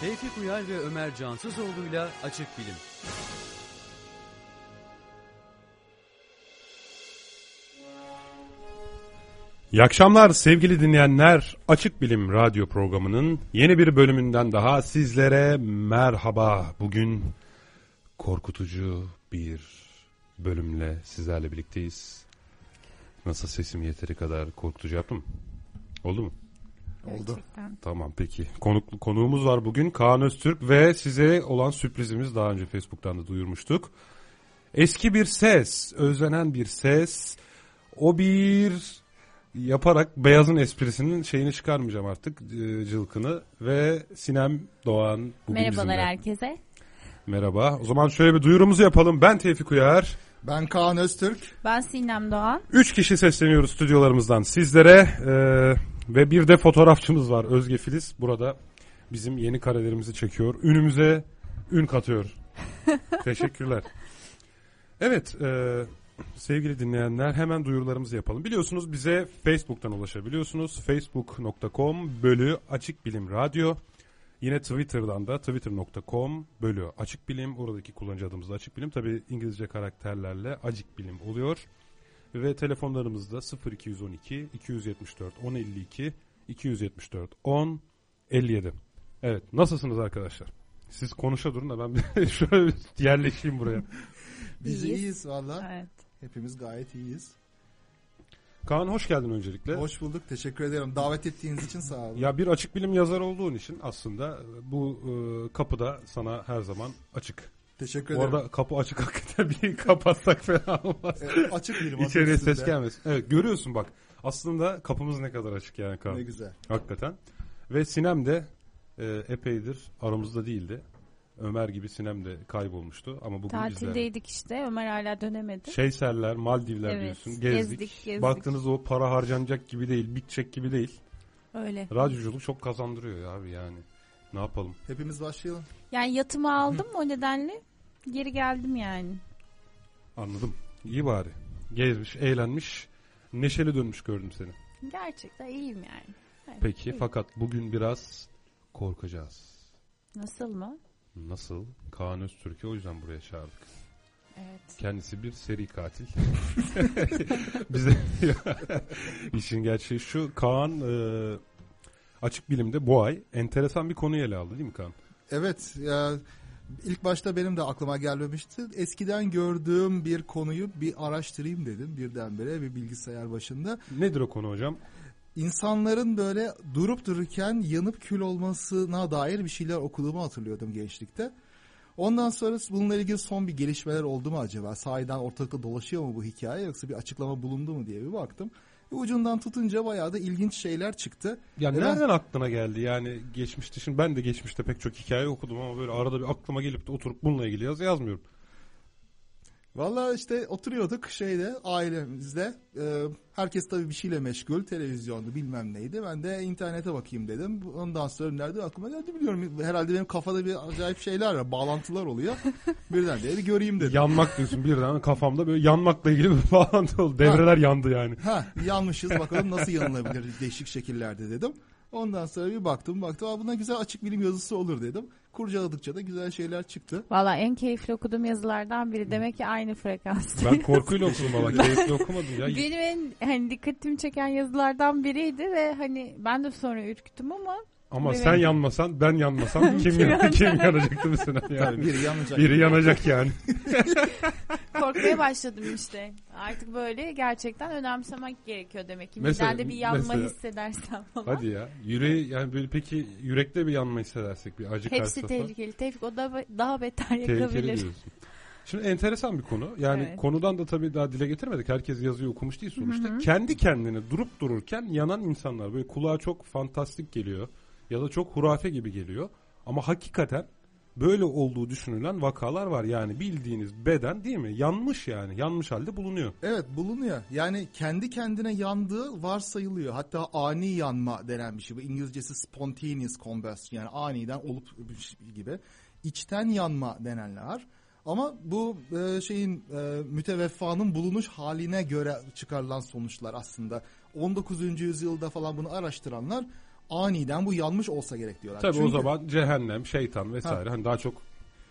Tevfik Uyar ve Ömer Cansızoğlu'yla Açık Bilim. İyi akşamlar sevgili dinleyenler. Açık Bilim Radyo programının yeni bir bölümünden daha sizlere merhaba. Bugün korkutucu bir bölümle sizlerle birlikteyiz. Nasıl sesim yeteri kadar korkutucu yaptım? Oldu mu? Oldu. Gerçekten. Tamam peki. Konuk, konuğumuz var bugün Kaan Öztürk ve size olan sürprizimiz daha önce Facebook'tan da duyurmuştuk. Eski bir ses, özlenen bir ses. O bir yaparak beyazın esprisinin şeyini çıkarmayacağım artık e, cılkını ve Sinem Doğan bugün Merhabalar bizimle. herkese. Merhaba. O zaman şöyle bir duyurumuzu yapalım. Ben Tevfik Uyar. Ben Kaan Öztürk. Ben Sinem Doğan. Üç kişi sesleniyoruz stüdyolarımızdan sizlere e, ve bir de fotoğrafçımız var Özge Filiz. Burada bizim yeni karelerimizi çekiyor. Ünümüze ün katıyor. Teşekkürler. Evet e, sevgili dinleyenler hemen duyurularımızı yapalım. Biliyorsunuz bize Facebook'tan ulaşabiliyorsunuz. Facebook.com bölü açık bilim radyo. Yine Twitter'dan da twitter.com bölü açık bilim. Oradaki kullanıcı adımız da açık bilim. Tabi İngilizce karakterlerle acık bilim oluyor. Ve telefonlarımızda 0212 274 1052 274 10 57. Evet nasılsınız arkadaşlar? Siz konuşa durun da ben bir şöyle bir yerleşeyim buraya. Biz İyiyiz. iyiyiz, valla. Evet. Hepimiz gayet iyiyiz. Kaan hoş geldin öncelikle. Hoş bulduk. Teşekkür ederim. Davet ettiğiniz için sağ olun. Ya bir açık bilim yazarı olduğun için aslında bu e, kapı da sana her zaman açık. Teşekkür Bu ederim. arada kapı açık hakikaten bir kapatsak fena olmaz. E, açık adı İçeriye ses gelmesin. Evet görüyorsun bak. Aslında kapımız ne kadar açık yani Kaan. Ne güzel. Hakikaten. Ve Sinem de e, epeydir aramızda değildi. Ömer gibi Sinem de kaybolmuştu ama bugün bizler. Tatildeydik işte. Ömer hala dönemedi. Şeyserler, Maldivler Evet, diyorsun. Gezdik. gezdik, gezdik. Baktınız o para harcanacak gibi değil, bitecek gibi değil. Öyle. Radyoculuk çok kazandırıyor abi yani. Ne yapalım? Hepimiz başlayalım. Yani yatımı aldım o nedenle geri geldim yani. Anladım. İyi bari. Gezmiş, eğlenmiş, neşeli dönmüş gördüm seni. Gerçekten iyiyim yani. Evet, Peki iyiyim. fakat bugün biraz korkacağız. Nasıl mı? Nasıl? Kaan Öztürk'ü o yüzden buraya çağırdık. Evet. Kendisi bir seri katil. Bize işin gerçeği şu. Kaan e, açık bilimde bu ay enteresan bir konuyu ele aldı değil mi Kaan? Evet. Ya, ilk başta benim de aklıma gelmemişti. Eskiden gördüğüm bir konuyu bir araştırayım dedim birdenbire bir bilgisayar başında. Nedir o konu hocam? İnsanların böyle durup dururken yanıp kül olmasına dair bir şeyler okuduğumu hatırlıyordum gençlikte. Ondan sonra bununla ilgili son bir gelişmeler oldu mu acaba? Sahiden ortalıkta dolaşıyor mu bu hikaye yoksa bir açıklama bulundu mu diye bir baktım. Ve ucundan tutunca bayağı da ilginç şeyler çıktı. Ya Evet. nereden aklına geldi yani geçmişte şimdi ben de geçmişte pek çok hikaye okudum ama böyle arada bir aklıma gelip de oturup bununla ilgili yazı yazmıyorum. Valla işte oturuyorduk şeyde ailemizde. Ee, herkes tabii bir şeyle meşgul. Televizyondu bilmem neydi. Ben de internete bakayım dedim. Ondan sonra nerede aklıma geldi biliyorum. Herhalde benim kafada bir acayip şeyler var. Bağlantılar oluyor. Birden de göreyim dedim. Yanmak diyorsun birden kafamda böyle yanmakla ilgili bir bağlantı oldu. Devreler yandı yani. Ha yanmışız bakalım nasıl yanılabilir değişik şekillerde dedim. Ondan sonra bir baktım baktım Aa, buna güzel açık bilim yazısı olur dedim. Kurcaladıkça da güzel şeyler çıktı. Valla en keyifli okuduğum yazılardan biri. Demek ki aynı frekansta. Ben korkuyla okudum valla keyifli okumadım ya. Benim en hani dikkatimi çeken yazılardan biriydi ve hani ben de sonra ürktüm ama Ama Evet. sen yanmasan ben yanmasam kim, yan, kim yanacaktı mesela Tabii yani. biri yanacak. Biri yanacak yani. korkmaya başladım işte. Artık böyle gerçekten önemsemek gerekiyor demek ki. Mesela- Midende bir yanma mesela- hissedersen falan. Hadi ya. Yüreği yani böyle peki yürekte bir yanma hissedersek bir acı Hepsi karşısında tehlikeli. Tevfik o da daha beter tehlikeli yakabilir. diyorsun. Şimdi enteresan bir konu. Yani Evet. konudan da tabii daha dile getirmedik. Herkes yazıyı okumuş değil sonuçta. Kendi kendine durup dururken yanan insanlar böyle kulağa çok fantastik geliyor ya da çok hurafe gibi geliyor. Ama hakikaten böyle olduğu düşünülen vakalar var. Yani bildiğiniz beden değil mi? Yanmış yani. Yanmış halde bulunuyor. Evet bulunuyor. Yani kendi kendine yandığı varsayılıyor. Hatta ani yanma denen bir şey. Bu İngilizcesi spontaneous combustion yani aniden olup gibi. İçten yanma denenler. Ama bu e, şeyin e, müteveffanın bulunuş haline göre çıkarılan sonuçlar aslında. 19. yüzyılda falan bunu araştıranlar aniden bu yanmış olsa gerek diyorlar. Tabii o Çünkü- zaman cehennem, şeytan vesaire hani daha çok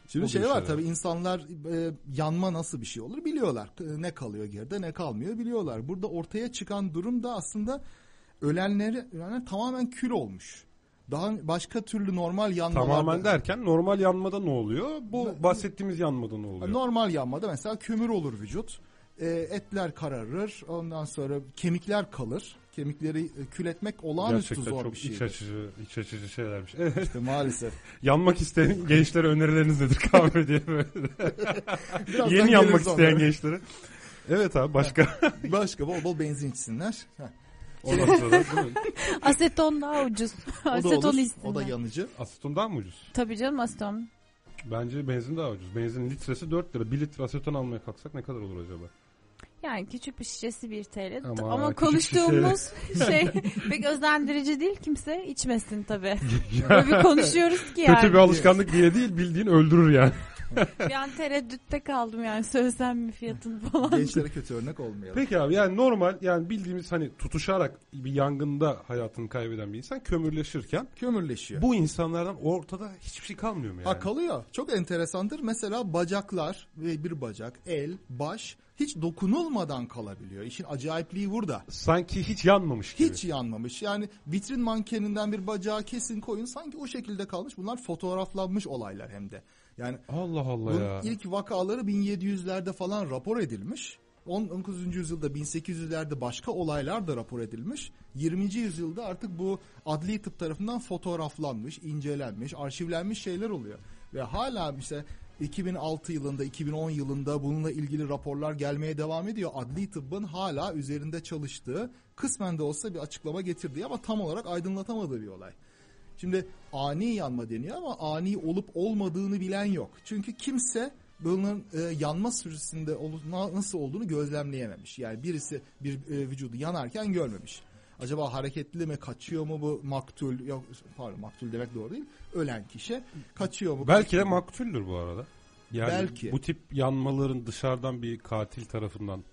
Şimdi O şey var tabii insanlar e, yanma nasıl bir şey olur biliyorlar. E, Ne kalıyor geride ne kalmıyor biliyorlar. Burada ortaya çıkan durum da aslında ölenleri ölenler tamamen kül olmuş. Daha başka türlü normal yanmalarda. tamamen derken normal yanmada ne oluyor? Bu bahsettiğimiz yanmada ne oluyor? Normal yanmada mesela kömür olur vücut. E, etler kararır. Ondan sonra kemikler kalır. Kemikleri e, kül etmek olağanüstü Gerçekten zor çok bir iç şey. açıcı, iç açıcı şeylermiş. Evet. İşte maalesef. Yanmak isteyen gençlere önerileriniz nedir kahve diye böyle. Yeni yanmak isteyen onlara. gençlere. Evet abi başka. Başka bol bol benzin içsinler. Heh. Ondan sonra değil mi? Aseton daha ucuz. O da aseton olur. içsinler. O da yanıcı. Aseton daha mı ucuz? Tabii canım aseton. Bence benzin daha ucuz. Benzin litresi 4 lira. 1 litre aseton almaya kalksak ne kadar olur acaba? Yani küçük bir şişesi 1 TL. Ama Ama, konuştuğumuz şey pek özendirici değil kimse içmesin tabii. Böyle bir konuşuyoruz ki yani. Kötü bir alışkanlık diye değil bildiğin öldürür yani. Bir an tereddütte kaldım yani söylesem mi fiyatını falan. Gençlere kötü örnek olmayalım. Peki abi yani normal yani bildiğimiz hani tutuşarak bir yangında hayatını kaybeden bir insan kömürleşirken Kömürleşiyor. bu insanlardan ortada hiçbir şey kalmıyor mu yani? Ha kalıyor. Çok enteresandır. Mesela bacaklar ve bir bacak, el, baş hiç dokunulmadan kalabiliyor. İşin acayipliği burada. Sanki hiç yanmamış gibi. Hiç yanmamış. Yani vitrin mankeninden bir bacağı kesin koyun sanki o şekilde kalmış. Bunlar fotoğraflanmış olaylar hem de. Yani Allah Allah bunun ya. ilk vakaları 1700'lerde falan rapor edilmiş. 19. yüzyılda 1800'lerde başka olaylar da rapor edilmiş. 20. yüzyılda artık bu adli tıp tarafından fotoğraflanmış, incelenmiş, arşivlenmiş şeyler oluyor. Ve hala işte 2006 yılında, 2010 yılında bununla ilgili raporlar gelmeye devam ediyor. Adli tıbbın hala üzerinde çalıştığı, kısmen de olsa bir açıklama getirdiği ama tam olarak aydınlatamadığı bir olay. Şimdi ani yanma deniyor ama ani olup olmadığını bilen yok. Çünkü kimse bunun e, yanma süresinde na- nasıl olduğunu gözlemleyememiş. Yani birisi bir e, vücudu yanarken görmemiş. Acaba hareketli mi, kaçıyor mu bu maktul, yok pardon maktul demek doğru değil, ölen kişi kaçıyor mu? Belki de maktuldür bu arada. Yani Belki. bu tip yanmaların dışarıdan bir katil tarafından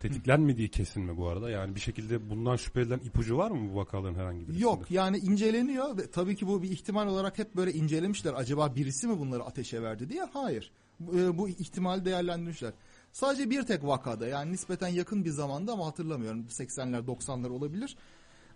tetiklenmediği kesin mi bu arada? Yani bir şekilde bundan şüphe edilen ipucu var mı bu vakaların herhangi birisinde? Yok yani inceleniyor ve tabii ki bu bir ihtimal olarak hep böyle incelemişler. Acaba birisi mi bunları ateşe verdi diye? Hayır. Bu, e, bu ihtimali değerlendirmişler. Sadece bir tek vakada yani nispeten yakın bir zamanda ama hatırlamıyorum 80'ler 90'lar olabilir.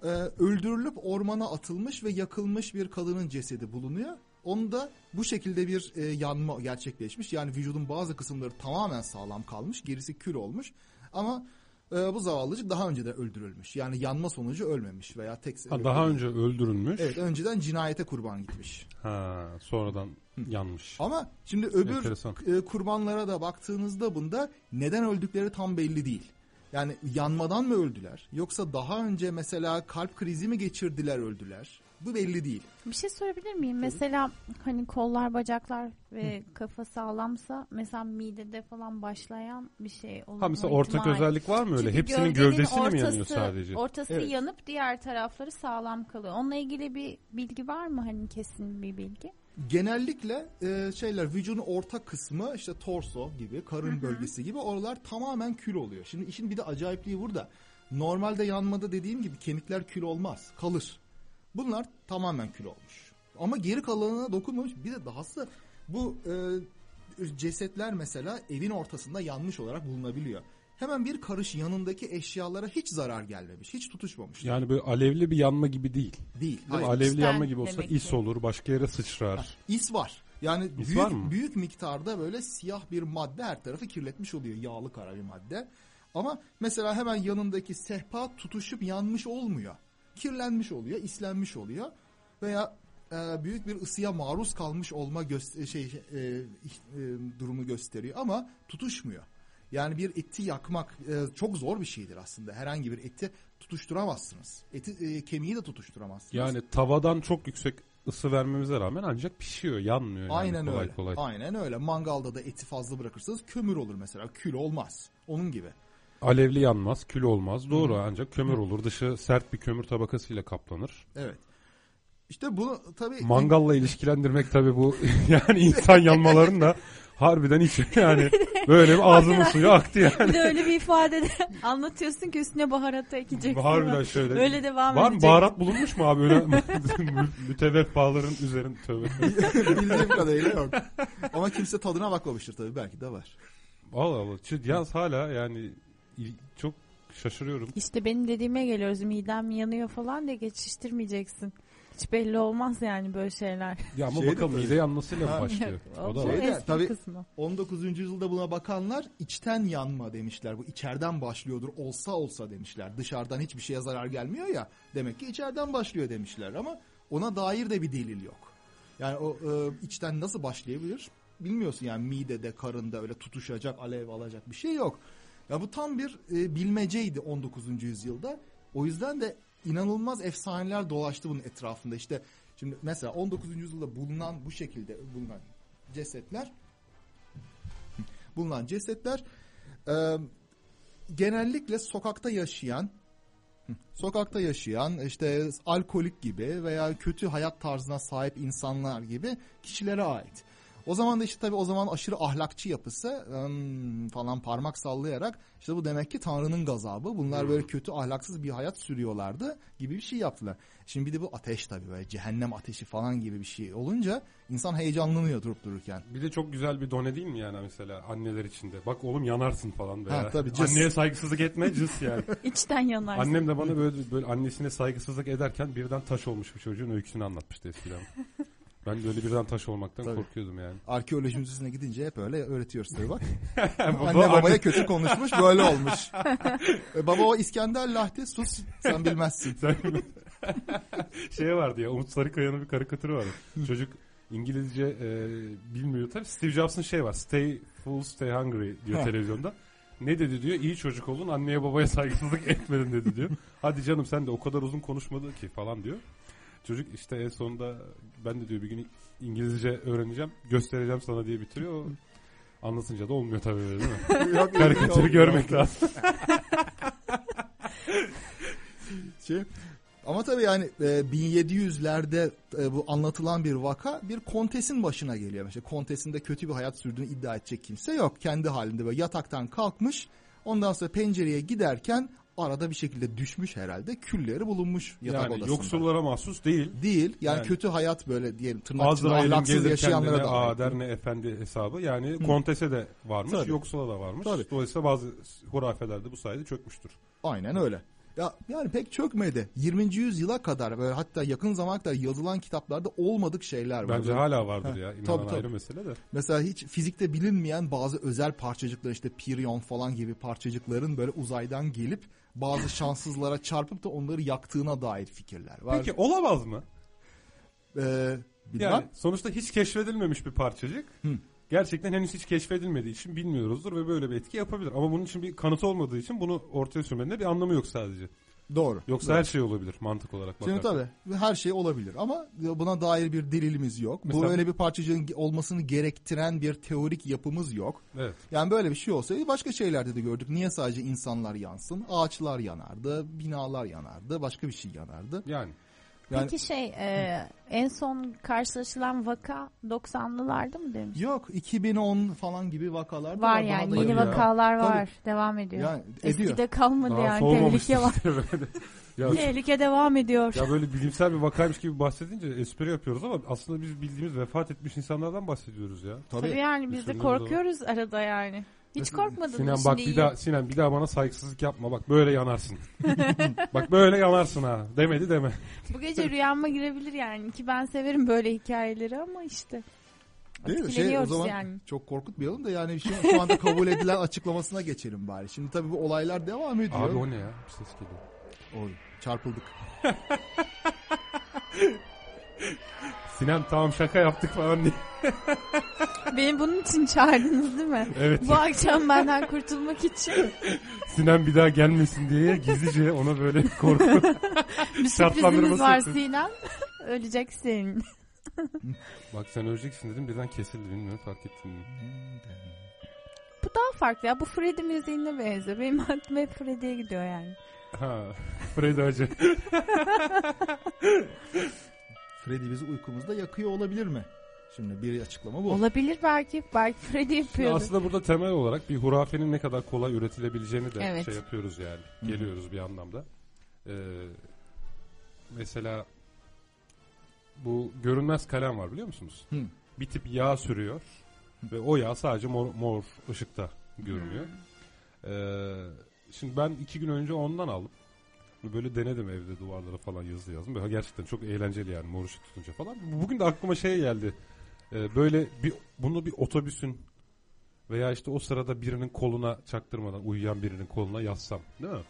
Ee, öldürülüp ormana atılmış ve yakılmış bir kadının cesedi bulunuyor. Onda bu şekilde bir e, yanma gerçekleşmiş. Yani vücudun bazı kısımları tamamen sağlam kalmış, gerisi kül olmuş. Ama e, bu zavallıcık daha önce de öldürülmüş. Yani yanma sonucu ölmemiş veya tek Ha, daha önce öldürülmüş. Evet önceden cinayete kurban gitmiş. Ha, sonradan yanmış. Ama şimdi öbür Enteresan. e, kurbanlara da baktığınızda bunda neden öldükleri tam belli değil. Yani yanmadan mı öldüler? Yoksa daha önce mesela kalp krizi mi geçirdiler öldüler? Bu belli değil. Bir şey sorabilir miyim? Mesela hani kollar, bacaklar ve kafa sağlamsa mesela midede falan başlayan bir şey olur. Ha mesela mu ortak ihtimal? özellik var mı öyle? Çünkü Hepsinin gövdenin gövdesi mi ortası, yanıyor sadece? Ortası Evet. yanıp diğer tarafları sağlam kalıyor. Onunla ilgili bir bilgi var mı? Hani kesin bir bilgi. Genellikle e, şeyler vücudun orta kısmı işte torso gibi, karın bölgesi gibi oralar tamamen kül oluyor. Şimdi işin bir de acayipliği burada. Normalde yanmada dediğim gibi kemikler kül olmaz, kalır. Bunlar tamamen kül olmuş. Ama geri kalanına dokunmamış. Bir de dahası bu e, cesetler mesela evin ortasında yanmış olarak bulunabiliyor. Hemen bir karış yanındaki eşyalara hiç zarar gelmemiş, hiç tutuşmamış. Yani böyle alevli bir yanma gibi değil. Değil. Değil. Alevli İsten yanma gibi olsa is ki. olur, başka yere sıçrar. İs var. Yani İs büyük var mı? büyük miktarda böyle siyah bir madde her tarafı kirletmiş oluyor. Yağlı kara bir madde. Ama mesela hemen yanındaki sehpa tutuşup yanmış olmuyor. Kirlenmiş oluyor, islenmiş oluyor veya e, büyük bir ısıya maruz kalmış olma göster- şey e, e, durumu gösteriyor ama tutuşmuyor. Yani bir eti yakmak e, çok zor bir şeydir aslında. Herhangi bir eti tutuşturamazsınız. Eti e, kemiği de tutuşturamazsınız. Yani tavadan çok yüksek ısı vermemize rağmen ancak pişiyor, yanmıyor yani Aynen kolay öyle. kolay. Aynen öyle. Mangalda da eti fazla bırakırsanız kömür olur mesela. Kül olmaz. Onun gibi. Alevli yanmaz, kül olmaz. Doğru ancak kömür olur. Dışı sert bir kömür tabakasıyla kaplanır. Evet. İşte bunu tabii Mangalla ilişkilendirmek tabii bu yani insan yanmalarını da harbiden hiç yani böyle bir ağzımın suyu aktı yani. Bir de öyle bir ifadede anlatıyorsun ki üstüne baharatı ekeceksin. Harbiden şöyle. Öyle devam Var mı edecek. baharat bulunmuş mu abi öyle müteveffaların üzerinde tövbe. Bildiğim kadarıyla yok. Ama kimse tadına bakmamıştır tabii. Belki de var. Allah Allah. Şu Yaz hala yani çok şaşırıyorum. İşte benim dediğime geliyoruz. Midem yanıyor falan diye geçiştirmeyeceksin. Hiç belli olmaz yani böyle şeyler. Ya ama Şey de tabii. mide yanmasıyla mı başlıyor? O da var. Şey de, eski tabii- kısmı. 19. yüzyılda buna bakanlar içten yanma demişler. Bu içeriden başlıyordur. Olsa olsa demişler. Dışarıdan hiçbir şeye zarar gelmiyor ya. Demek ki içeriden başlıyor demişler ama ona dair de bir delil yok. Yani o e, içten nasıl başlayabilir? Bilmiyorsun yani midede, karında öyle tutuşacak, alev alacak bir şey yok. Ya bu tam bir e, bilmeceydi 19. yüzyılda. O yüzden de inanılmaz efsaneler dolaştı bunun etrafında. İşte şimdi mesela 19. yüzyılda bulunan bu şekilde bulunan cesetler bulunan cesetler e, genellikle sokakta yaşayan sokakta yaşayan işte alkolik gibi veya kötü hayat tarzına sahip insanlar gibi kişilere ait. O zaman da işte tabii o zaman aşırı ahlakçı yapısı ım, falan parmak sallayarak işte bu demek ki Tanrı'nın gazabı. Bunlar böyle kötü ahlaksız bir hayat sürüyorlardı gibi bir şey yaptılar. Şimdi bir de bu ateş tabii böyle cehennem ateşi falan gibi bir şey olunca insan heyecanlanıyor durup dururken. Bir de çok güzel bir done değil mi yani mesela anneler içinde? Bak oğlum yanarsın falan veya. Ha, tabii, cız. Anneye saygısızlık etme cız yani. İçten yanarsın. Annem de bana böyle böyle annesine saygısızlık ederken birden taş olmuş bir çocuğun öyküsünü anlatmıştı eskiden. Ben de öyle birden taş olmaktan Tabii. korkuyordum yani. Arkeoloji müzesine gidince hep öyle öğretiyoruz tabii bak. Anne babaya kötü konuşmuş böyle olmuş. E, baba o İskender Lahti sus sen bilmezsin. Sen şey vardı ya Umut Sarıkaya'nın bir karikatürü vardı. Çocuk İngilizce e, bilmiyor tabii. Steve Jobs'ın şey var. Stay full, stay hungry diyor televizyonda. Ne dedi diyor? İyi çocuk olun, anneye babaya saygısızlık etmedin dedi diyor. Hadi canım sen de o kadar uzun konuşmadı ki falan diyor. Çocuk işte en sonunda ben de diyor bir gün İngilizce öğreneceğim, göstereceğim sana diye bitiriyor. Anlatınca da olmuyor tabii öyle değil mi? Yok, Karikatürü görmek lazım. Şey, ama tabii yani e, 1700'lerde e, bu anlatılan bir vaka bir kontesin başına geliyor. Mesela kontesin de kötü bir hayat sürdüğünü iddia edecek kimse yok. Kendi halinde böyle yataktan kalkmış. Ondan sonra pencereye giderken arada bir şekilde düşmüş herhalde. Külleri bulunmuş yatak Yani odasında. yoksullara mahsus değil. Değil. Yani, Yani- kötü hayat böyle diyelim tırnak içinde ahlaksız yaşayanlara da ait. der ne efendi hesabı. Yani kontese de varmış, Tabii. yoksula da varmış. Tabii. Dolayısıyla bazı hurafeler de bu sayede çökmüştür. Aynen öyle. Ya yani pek çökmedi. 20. yüzyıla kadar böyle hatta yakın zamana kadar yazılan kitaplarda olmadık şeyler var. Bence hala vardır Heh, ya. İnanan tabii, tabii. ayrı mesele de. Mesela hiç fizikte bilinmeyen bazı özel parçacıklar işte piryon falan gibi parçacıkların böyle uzaydan gelip bazı şanssızlara çarpıp da onları yaktığına dair fikirler var. Peki olamaz mı? Ee, bilmem. Yani sonuçta hiç keşfedilmemiş bir parçacık. Hı. Gerçekten henüz hiç keşfedilmediği için bilmiyoruzdur ve böyle bir etki yapabilir. Ama bunun için bir kanıtı olmadığı için bunu ortaya sürmenin de bir anlamı yok sadece. Doğru. Yoksa Doğru. her şey olabilir mantık olarak Şimdi bakarsan. tabii her şey olabilir ama buna dair bir delilimiz yok. Bu Mesela- öyle bir parçacığın olmasını gerektiren bir teorik yapımız yok. Evet. Yani böyle bir şey olsaydı başka şeylerde de gördük. Niye sadece insanlar yansın? Ağaçlar yanardı, binalar yanardı, başka bir şey yanardı. Yani. Yani Peki şey e, en son karşılaşılan vaka 90'lılarda mı demiş? yok 2010 falan gibi vakalar da Var yani yeni vakalar Tabii. var. Devam ediyor. Yani ediyor. Eskide kalmadı Daha yani tehlike var. ya, Tehlike devam ediyor. ya böyle bilimsel bir vakaymış gibi bahsedince espri yapıyoruz ama aslında biz bildiğimiz vefat etmiş insanlar bahsediyoruz ya. Tabii. Tabii yani biz de korkuyoruz arada yani. Hiç korkmadın mı Sinan şimdi bak bir daha Sinan bir daha bana saygısızlık yapma. Bak böyle yanarsın. bak böyle yanarsın ha. Demedi deme. Bu gece rüyama girebilir yani ki ben severim böyle hikayeleri ama işte. Değil mi? Şey, o zaman yani. çok korkutmayalım da yani şu, şu anda kabul edilen açıklamasına geçelim bari. Şimdi tabii bu olaylar devam ediyor. Abi o ne ya? Bir ses geliyor. Oy, çarpıldık. Sinan tamam şaka yaptık falan diye. Beni bunun için çağırdınız değil mi? Evet. Bu akşam benden kurtulmak için Sinan bir daha gelmesin diye gizlice ona böyle korku. bir sürprizimiz var yapın. Sinan. Öleceksin. Bak sen öleceksin dedim birden kesildi bilmiyorum fark ettin mi? Bu daha farklı ya. Bu Freddy müziğine benziyor. Benim aklım hep Freddy'ye gidiyor yani. Ha. Freddy Acı. Freddy bizi uykumuzda yakıyor olabilir mi? Şimdi bir açıklama bu. Olabilir belki. Belki Freddy yapıyordu. Aslında burada temel olarak bir hurafenin ne kadar kolay üretilebileceğini de Evet. şey yapıyoruz yani. Hı. Geliyoruz bir anlamda. Ee, mesela bu görünmez kalem var biliyor musunuz? Hı. Bir tip yağ sürüyor ve o yağ sadece mor, mor ışıkta görünüyor. Ee, şimdi ben iki gün önce ondan aldım. Böyle denedim evde duvarlara falan yazı yazdım. Böyle gerçekten çok eğlenceli yani mor ışık tutunca falan. Bugün de aklıma şey geldi. Ee, böyle bir bunu bir otobüsün veya işte o sırada birinin koluna çaktırmadan uyuyan birinin koluna yazsam değil mi?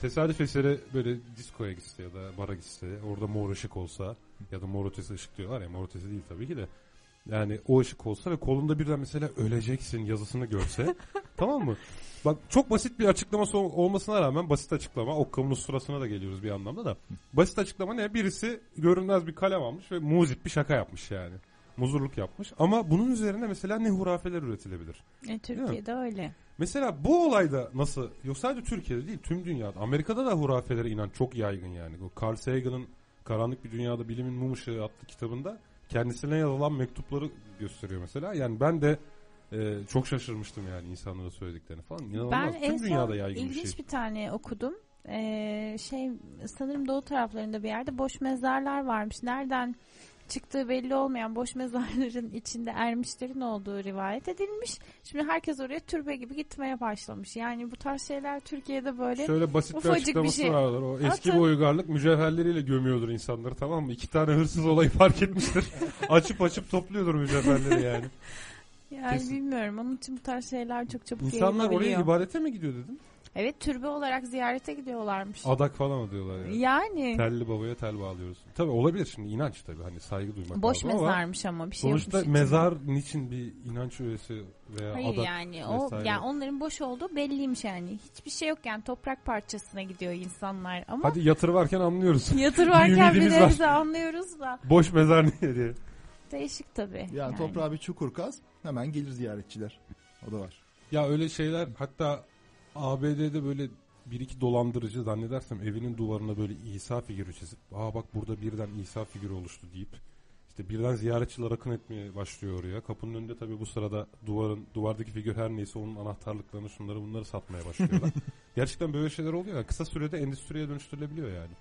Tesadüf eseri böyle diskoya gitse ya da bara gitse orada mor ışık olsa ya da mor ötesi ışık diyorlar ya mor ötesi değil tabii ki de yani o ışık olsa ve kolunda birden mesela öleceksin yazısını görse tamam mı? Bak çok basit bir açıklaması ol- olmasına rağmen basit açıklama Occam'ın sırasına da geliyoruz bir anlamda da. Basit açıklama ne? Birisi görünmez bir kalem almış ve muzip bir şaka yapmış yani. Muzurluk yapmış. Ama bunun üzerine mesela ne hurafeler üretilebilir. E, Türkiye'de öyle. Mesela bu olayda nasıl yok sadece Türkiye'de değil tüm dünyada Amerika'da da hurafelere inan çok yaygın yani. O Carl Sagan'ın Karanlık Bir Dünyada Bilimin Mum Işığı adlı kitabında kendisine yazılan mektupları gösteriyor mesela. Yani ben de e, çok şaşırmıştım yani insanlara söylediklerini falan. İnanılmaz. Ben tüm en son dünyada yaygın bir ilginç şey. bir tane okudum. Ee, şey sanırım doğu taraflarında bir yerde boş mezarlar varmış. Nereden çıktığı belli olmayan boş mezarların içinde ermişlerin olduğu rivayet edilmiş. Şimdi herkes oraya türbe gibi gitmeye başlamış. Yani bu tarz şeyler Türkiye'de böyle Şöyle basit bir ufacık bir açıklaması şey. vardır. O eski Atın. bir uygarlık mücevherleriyle gömüyordur insanları tamam mı? İki tane hırsız olayı fark etmiştir. açıp açıp topluyordur mücevherleri yani. yani Kesin. bilmiyorum. Onun için bu tarz şeyler çok çabuk İnsanlar oraya ibadete mi gidiyor dedin? Evet türbe olarak ziyarete gidiyorlarmış. Adak falan diyorlar yani. Yani Telli babaya tel bağlıyoruz. Tabii olabilir şimdi inanç tabii hani saygı duymak boş lazım ama mezarmış ama bir şey sonuçta yokmuş içinde. mezar niçin bir inanç üyesi veya Hayır adak yani o vesaire. yani onların boş olduğu belliymiş yani. Hiçbir şey yok yani toprak parçasına gidiyor insanlar ama Hadi yatır varken anlıyoruz. yatır Bir varken bize anlıyoruz da Boş mezar niye diye. değişik tabii. Yani, toprağa bir çukur kaz hemen gelir ziyaretçiler. O da var. Ya öyle şeyler hatta ABD'de böyle bir iki dolandırıcı zannedersem evinin duvarına böyle İsa figürü çizip aa bak burada birden İsa figürü oluştu deyip işte birden ziyaretçiler akın etmeye başlıyor oraya. Kapının önünde tabii bu sırada duvarın duvardaki figür her neyse onun anahtarlıklarını şunları bunları satmaya başlıyorlar. Gerçekten böyle şeyler oluyor. ya. Kısa sürede endüstriye dönüştürülebiliyor yani.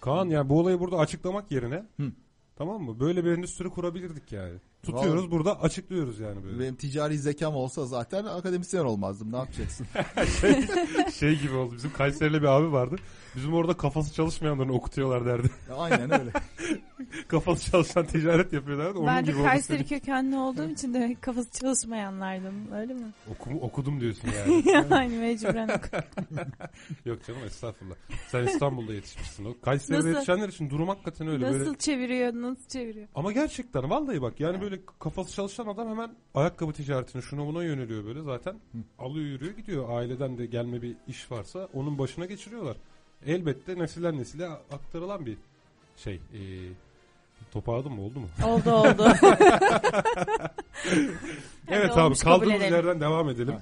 Kaan yani bu olayı burada açıklamak yerine Hı. tamam mı? Böyle bir endüstri kurabilirdik yani. Tutuyoruz burada açıklıyoruz yani böyle. Benim ticari zekam olsa zaten akademisyen olmazdım. Ne yapacaksın? şey gibi oldu. Bizim Kayseri'li bir abi vardı. Bizim orada kafası çalışmayanlarını okutuyorlar derdi. Aynen öyle. kafası çalışan ticaret yapıyor derdi. Onun ben de gibi Kayseri kökenli olduğum için demek kafası çalışmayanlardım öyle mi? Okum, okudum diyorsun yani. yani mecburen okudum. Yok canım estağfurullah. Sen İstanbul'da yetişmişsin. O Kayseri'de yetişenler için durum hakikaten öyle. nasıl Böyle... çeviriyor nasıl çeviriyor? Ama gerçekten vallahi bak yani böyle kafası çalışan adam hemen ayakkabı ticaretine şuna buna yöneliyor böyle zaten. Alıyor yürüyor gidiyor. Aileden de gelme bir iş varsa onun başına geçiriyorlar. Elbette nesilden nesile aktarılan bir şey. Ee, toparladım mı oldu mu? Oldu oldu. Evet abi kaldığımız yerden devam edelim. Ha.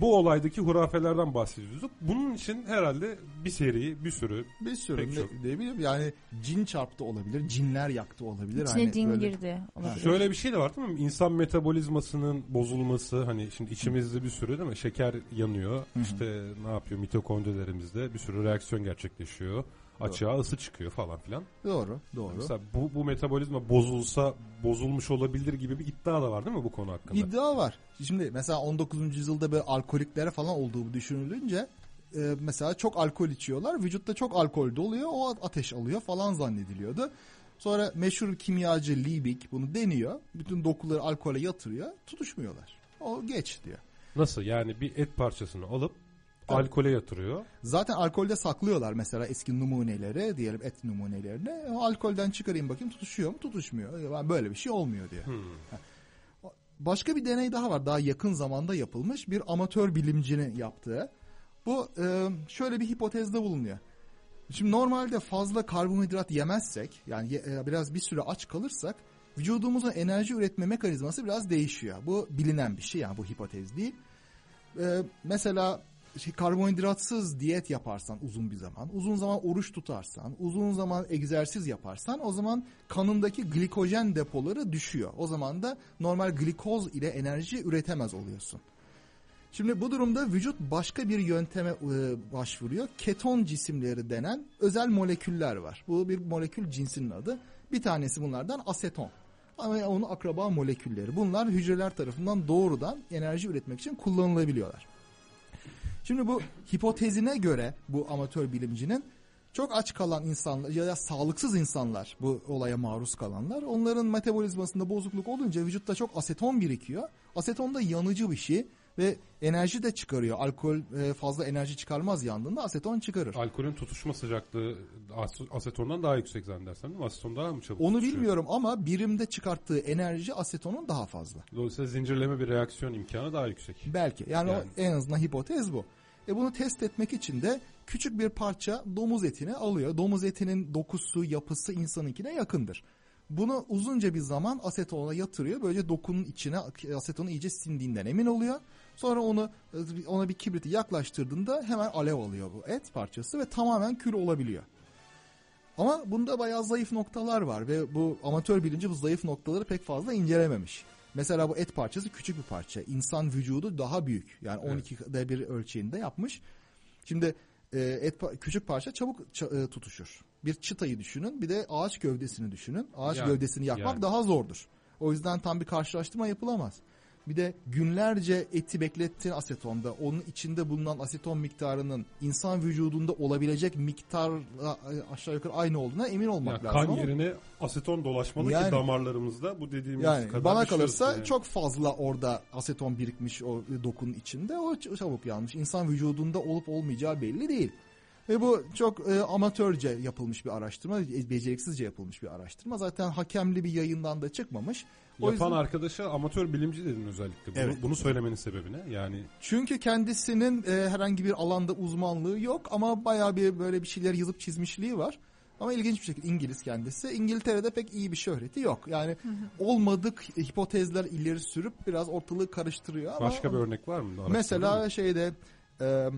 Bu olaydaki hurafelerden bahsediyorduk. Bunun için herhalde bir seri, bir sürü Bir sürü Pek ne, çok. ne bileyim yani cin çarptı olabilir, cinler yaktı olabilir. İçine hani cin böyle- girdi. Olabilir. Şöyle bir şey de var değil mi? İnsan metabolizmasının bozulması hani şimdi içimizde bir sürü değil mi? Şeker yanıyor. hı. İşte ne yapıyor? Mitokondrilerimizde bir sürü reaksiyon gerçekleşiyor. Açığa ısı çıkıyor falan filan. Doğru, doğru. Mesela bu, bu metabolizma bozulsa bozulmuş olabilir gibi bir iddia da var değil mi bu konu hakkında? İddia var. Şimdi mesela 19. yüzyılda böyle alkoliklere falan olduğu düşünülünce e, mesela çok alkol içiyorlar. Vücutta çok alkol doluyor. O ateş alıyor falan zannediliyordu. Sonra meşhur kimyacı Liebig bunu deniyor. Bütün dokuları alkole yatırıyor. Tutuşmuyorlar. O geç diyor. Nasıl? Yani bir et parçasını alıp Tabii. alkole yatırıyor. Zaten alkolde saklıyorlar mesela eski numuneleri diyelim et numunelerini. O alkolden çıkarayım bakayım tutuşuyor mu? Tutuşmuyor. Yani Böyle bir şey olmuyor diyor. Hmm. Başka bir deney daha var. Daha yakın zamanda yapılmış. Bir amatör bilimcinin yaptığı. Bu e, şöyle bir hipotezde bulunuyor. Şimdi normalde fazla karbonhidrat yemezsek yani e, biraz bir süre aç kalırsak vücudumuzun enerji üretme mekanizması biraz değişiyor. Bu bilinen bir şey yani bu hipotez değil. E, mesela şey, karbonhidratsız diyet yaparsan uzun bir zaman, uzun zaman oruç tutarsan, uzun zaman egzersiz yaparsan o zaman kanındaki glikojen depoları düşüyor. O zaman da normal glikoz ile enerji üretemez oluyorsun. Şimdi bu durumda vücut başka bir yönteme e, başvuruyor. Keton cisimleri denen özel moleküller var. Bu bir molekül cinsinin adı. Bir tanesi bunlardan aseton. Ama onun akraba molekülleri. Bunlar hücreler tarafından doğrudan enerji üretmek için kullanılabiliyorlar. Şimdi bu hipotezine göre bu amatör bilimcinin çok aç kalan insanlar ya da sağlıksız insanlar bu olaya maruz kalanlar onların metabolizmasında bozukluk olunca vücutta çok aseton birikiyor. Aseton da yanıcı bir şey ve enerji de çıkarıyor. Alkol e, fazla enerji çıkarmaz yandığında aseton çıkarır. Alkolün tutuşma sıcaklığı as- asetondan daha yüksek zannedersem değil mi? Aseton daha mı çabuk Onu tutuşuyor? bilmiyorum ama birimde çıkarttığı enerji asetonun daha fazla. Dolayısıyla zincirleme bir reaksiyon imkanı daha yüksek. Belki. Yani, Yani. En azından hipotez bu. E bunu test etmek için de küçük bir parça domuz etini alıyor. Domuz etinin dokusu, yapısı insanınkine yakındır. Bunu uzunca bir zaman asetona yatırıyor. Böylece dokunun içine asetonun iyice sindiğinden emin oluyor. Sonra onu ona bir kibriti yaklaştırdığında hemen alev alıyor bu et parçası ve tamamen kül olabiliyor. Ama bunda bayağı zayıf noktalar var ve bu amatör bilimci bu zayıf noktaları pek fazla incelememiş. Mesela bu et parçası küçük bir parça. İnsan vücudu daha büyük. Yani Evet. 12'de bir ölçeğinde yapmış. Şimdi e, et küçük parça çabuk ça- e, tutuşur. Bir çıtayı düşünün, bir de ağaç gövdesini düşünün. Ağaç Yani, gövdesini yakmak yani. daha zordur. O yüzden tam bir karşılaştırma yapılamaz. Bir de günlerce eti beklettin asetonda. Onun içinde bulunan aseton miktarının insan vücudunda olabilecek miktarla aşağı yukarı aynı olduğuna emin olmak Yani lazım. kan ama- yerine aseton dolaşmalı Yani. ki damarlarımızda bu dediğimiz yani kadar bana düşüyorsun kalırsa yani. çok fazla orada aseton birikmiş o dokunun içinde. O çabuk yanmış. İnsan vücudunda olup olmayacağı belli değil. Ve bu çok e, amatörce yapılmış bir araştırma, e, beceriksizce yapılmış bir araştırma. Zaten hakemli bir yayından da çıkmamış. O Yapan yüzden- arkadaşa amatör bilimci dedin özellikle. Bunu, Evet. bunu söylemenin sebebi ne? Yani Çünkü kendisinin e, herhangi bir alanda uzmanlığı yok ama bayağı bir böyle bir şeyler yazıp çizmişliği var. Ama ilginç bir şekilde İngiliz kendisi. İngiltere'de pek iyi bir şöhreti yok. Yani olmadık hipotezler ileri sürüp biraz ortalığı karıştırıyor ama başka bir örnek var mı? Mesela şeyde e,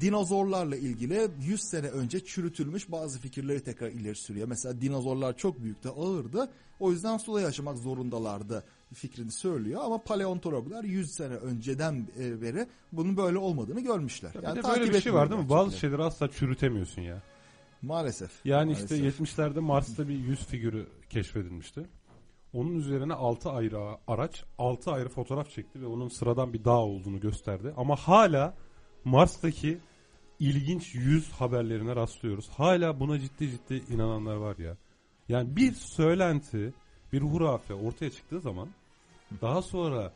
dinozorlarla ilgili 100 sene önce çürütülmüş bazı fikirleri tekrar ileri sürüyor. Mesela dinozorlar çok büyüktü, ağırdı. O yüzden suda yaşamak zorundalardı fikrini söylüyor. Ama paleontologlar 100 sene önceden e, beri bunun böyle olmadığını görmüşler. Ya bir Yani de takip böyle bir şey var değil mi? Bazı şeyleri asla çürütemiyorsun ya. Maalesef. Yani Maalesef. işte 70'lerde Mars'ta bir yüz figürü keşfedilmişti. Onun üzerine 6 ayrı araç 6 ayrı fotoğraf çekti ve onun sıradan bir dağ olduğunu gösterdi. Ama hala Mars'taki ilginç yüz haberlerine rastlıyoruz. Hala buna ciddi ciddi inananlar var ya. Yani bir söylenti, bir hurafe ortaya çıktığı zaman daha sonra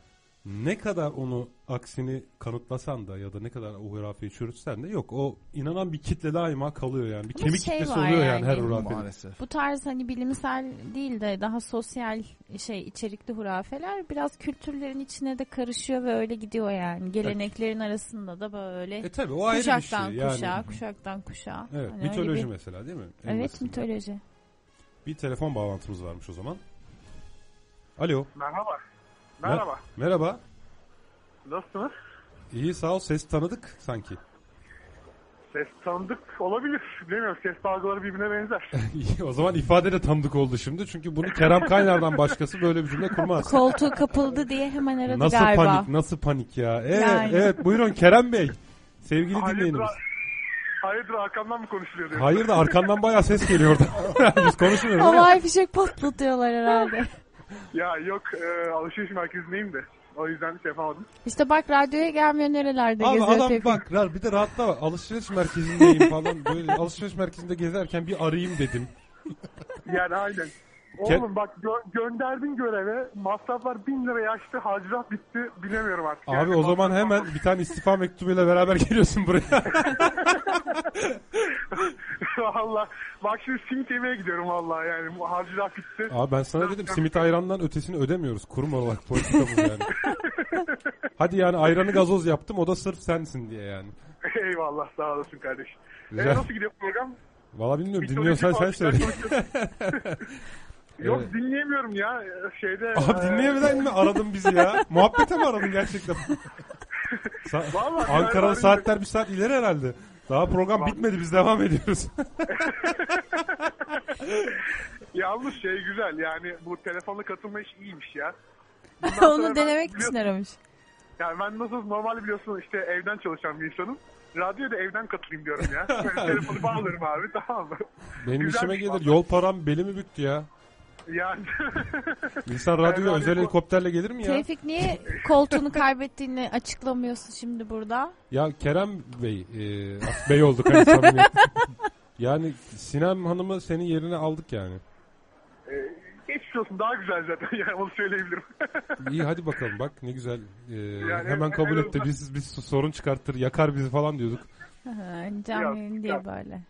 ne kadar onu aksini kanıtlasan da ya da ne kadar o hurafeyi çürütsen de yok. O inanan bir kitle daima kalıyor yani. Bir Ama kemik şey kitlesi var oluyor yani, yani. her hurafenin. Maalesef. Bu tarz hani bilimsel değil de daha sosyal şey içerikli hurafeler biraz kültürlerin içine de karışıyor ve öyle gidiyor yani. Geleneklerin arasında da böyle E tabi o ayrı bir şey. kuşaktan Yani, kuşağa, kuşaktan kuşağa. Evet, Hani mitoloji bir- mesela değil mi? En Evet mitoloji. Bir telefon bağlantımız varmış o zaman. Alo. Merhaba. Merhaba. Merhaba. Nasılsınız? İyi sağ ol. Ses tanıdık sanki. Ses tanıdık olabilir. Bilmiyorum. Ses dalgaları birbirine benzer. İyi, o zaman ifade de tanıdık oldu şimdi. Çünkü bunu Kerem Kaynar'dan başkası böyle bir cümle kurmaz. Koltuğu kapıldı diye hemen aradı Nasıl galiba. panik, nasıl panik ya. Evet, Yani. evet buyurun Kerem Bey. Sevgili Hayırdır, dinleyenimiz. hayırdır arkamdan mı konuşuluyor diyor. Hayır da arkandan bayağı ses geliyor orada. Biz konuşmuyoruz ama. Havai fişek patlatıyorlar herhalde. Ya yok e, alışveriş merkezindeyim de. O yüzden şey yapamadım. İşte bak radyoya gelmiyor nerelerde Abi geziyor adam Tevfik. bak ra- bir de rahatla bak. Alışveriş merkezindeyim falan. Böyle alışveriş merkezinde gezerken bir arayayım dedim. Yani aynen. Oğlum bak gö- gönderdin göreve. Masraflar bin liraya açtı. Harcırah bitti. Bilemiyorum artık. Abi Yani o zaman masraf- hemen bir tane istifa mektubuyla beraber geliyorsun buraya. Valla. Bak şimdi simit yemeye gidiyorum valla yani. Bu Harcırah bitti. Abi ben sana dedim simit ayrandan ötesini ödemiyoruz. Kurum olarak politika bu yani. Hadi yani ayranı gazoz yaptım o da sırf sensin diye yani. Eyvallah sağ olasın kardeşim. Güzel. E, nasıl gidiyor program? Valla bilmiyorum dinliyorsan sen söyle. Yok Evet. dinleyemiyorum ya şeyde. Abi e, dinleyemeden mi aradın bizi ya? Muhabbete mi aradın gerçekten? Sa- Vallahi Ankara'da yani- saatler bir saat ileri herhalde. Daha program bitmedi biz devam ediyoruz. Yalnız şey güzel yani bu telefonla katılma iş iyiymiş ya. Bundan sonra Onu ben denemek biliyorsun- için aramış. Yani ben nasıl normal biliyorsun işte evden çalışan bir insanım. Radyoya da evden katılayım diyorum ya. Böyle telefonu bağlarım abi tamam mı? Benim Güzel işime gelir. vallahi. Yol param belimi büktü ya. Yani İnsan radyoya özel radyo- helikopterle gelir mi ya? Tevfik niye koltuğunu kaybettiğini açıklamıyorsun şimdi burada? Ya Kerem Bey, e, bey olduk hani. Yani Sinem Hanım'ı senin yerine aldık yani. e, geçmiş olsun daha güzel zaten yani onu söyleyebilirim. İyi hadi bakalım bak ne güzel. E, Yani hemen kabul etti. Biz biz sorun çıkartır, yakar bizi falan diyorduk. Canlı yayın diye ya. böyle.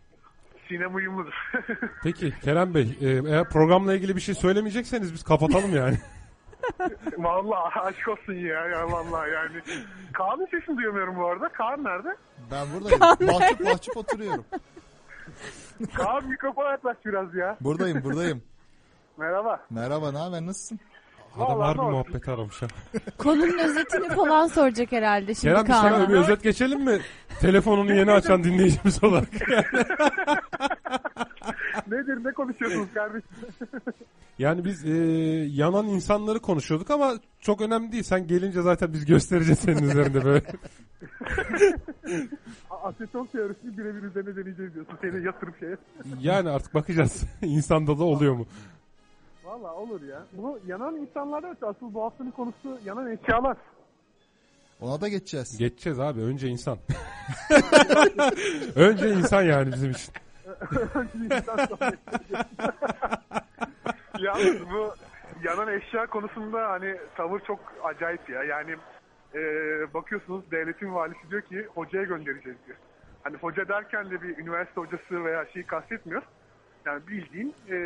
Sinem uyumludur. Peki Kerem Bey, e, eğer programla ilgili bir şey söylemeyecekseniz biz kapatalım yani. vallahi aşk olsun ya, ya vallahi yani. Kaan'ın sesini duyamıyorum bu arada. Kaan nerede? Ben buradayım. mahcup mahcup oturuyorum. Kaan mikrofona yaklaş biraz ya. Buradayım buradayım. Merhaba. Merhaba ne haber nasılsın? Adam harbi ne olsun. muhabbet aramış ha. Konunun özetini falan soracak herhalde şimdi Kerem biz sana Kaan'a. bir özet geçelim mi? Telefonunu yeni açan dinleyicimiz olarak. Nedir ne konuşuyorsunuz kardeşim? Yani biz e, yanan insanları konuşuyorduk ama çok önemli değil. Sen gelince zaten biz göstereceğiz senin üzerinde böyle. Aseton teorisini birebir üzerine deneyeceğiz diyorsun. Seni yatırıp şeye. Yani artık bakacağız. İnsanda da oluyor mu? Valla olur ya. Bu yanan insanlarda asıl bu haftanın konusu yanan eşyalar. Ona da geçeceğiz. Geçeceğiz abi. Önce insan. Önce insan yani bizim için. Yalnız bu yanan eşya konusunda hani tavır çok acayip ya. Yani e, bakıyorsunuz devletin valisi diyor ki hocaya göndereceğiz diyor. Hani hoca derken de bir üniversite hocası veya şeyi kastetmiyor. Yani bildiğin e,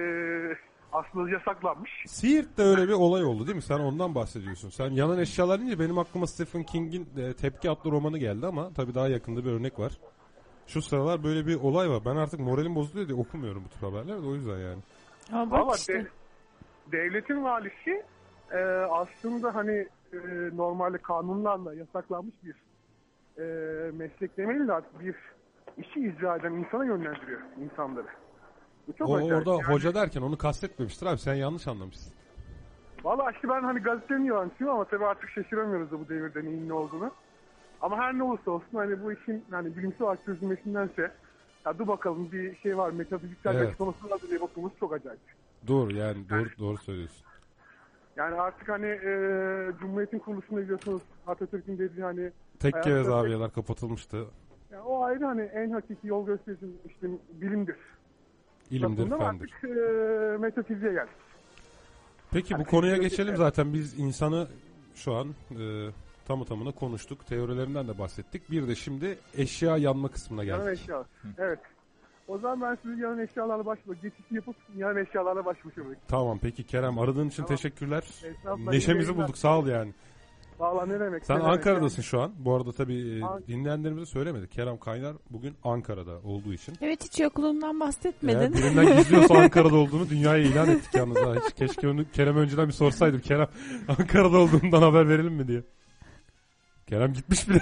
aslında yasaklanmış. Siirt'te öyle bir olay oldu değil mi? Sen ondan bahsediyorsun. Sen yanan eşyalar deyince benim aklıma Stephen King'in e, Tepki adlı romanı geldi ama tabii daha yakında bir örnek var. Şu sıralar böyle bir olay var. Ben artık moralim bozuluyor diye okumuyorum bu tür haberleri de o yüzden yani. Ama bak Valla işte. de- devletin valisi e, aslında hani e, normalde kanunlarla yasaklanmış bir e, meslek demeyelim de artık bir işi icra eden insana yönlendiriyor insanları. Bu çok O acayip. orada Yani- hoca derken onu kastetmemiştir abi. Sen yanlış anlamışsın. Valla işte ben hani gazetenin yalancısıyım ama tabii artık şaşıramıyoruz da bu devirde neyin ne olduğunu. Ama her ne olursa olsun hani bu işin hani bilimsel olarak çözülmesindense ya dur bakalım bir şey var metafiziksel Evet. açıklaması var diye bakmamız çok acayip. Doğru yani doğru doğru söylüyorsun. Yani artık hani e, Cumhuriyet'in kuruluşunda biliyorsunuz Atatürk'ün dediği hani Tekke ve Hayatta- zaviyeler kapatılmıştı. yani o ayrı hani en hakiki yol gösterici işte bilimdir. İlimdir, fendir. Artık e, metafiziğe geldik. Peki bu konuya geçelim zaten biz insanı şu an e, tamı tamına konuştuk. Teorilerinden de bahsettik. Bir de şimdi eşya yanma kısmına Yanan geldik. eşya. Evet. O zaman ben sizi yanan eşyalarla başlayalım. Geçişi yapıp yanan eşyalarla başlayalım. Tamam peki Kerem aradığın için Tamam. teşekkürler. Estağfurullah, Neşemizi bulduk sağ ol yani. Valla ne demek. Sen ne demek Ankara'dasın şu an. Bu arada tabii e, An- dinleyenlerimize söylemedik. Kerem Kaynar bugün Ankara'da olduğu için. Evet hiç yokluğundan Eğer bahsetmedin. birinden gizliyorsa Ankara'da olduğunu dünyaya ilan ettik yalnız. Ha. Hiç keşke onu Kerem önceden bir sorsaydım. Kerem Ankara'da olduğundan haber verelim mi diye. Kerem gitmiş bile.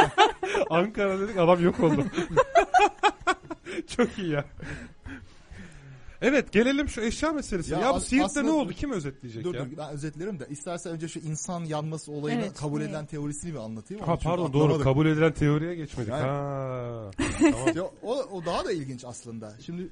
Ankara dedik adam yok oldu. Çok iyi ya. Evet gelelim şu eşya meselesine. Ya, Ya bu Siirt'te ne oldu? Kim özetleyecek Dur ya? dur ben özetlerim de. İstersen önce şu insan yanması olayını Evet, kabul edilen teorisini bir anlatayım. Ha pardon doğru kabul edilen teoriye geçmedik. Yani. Ha. tamam. Ya, o, o daha da ilginç aslında. Şimdi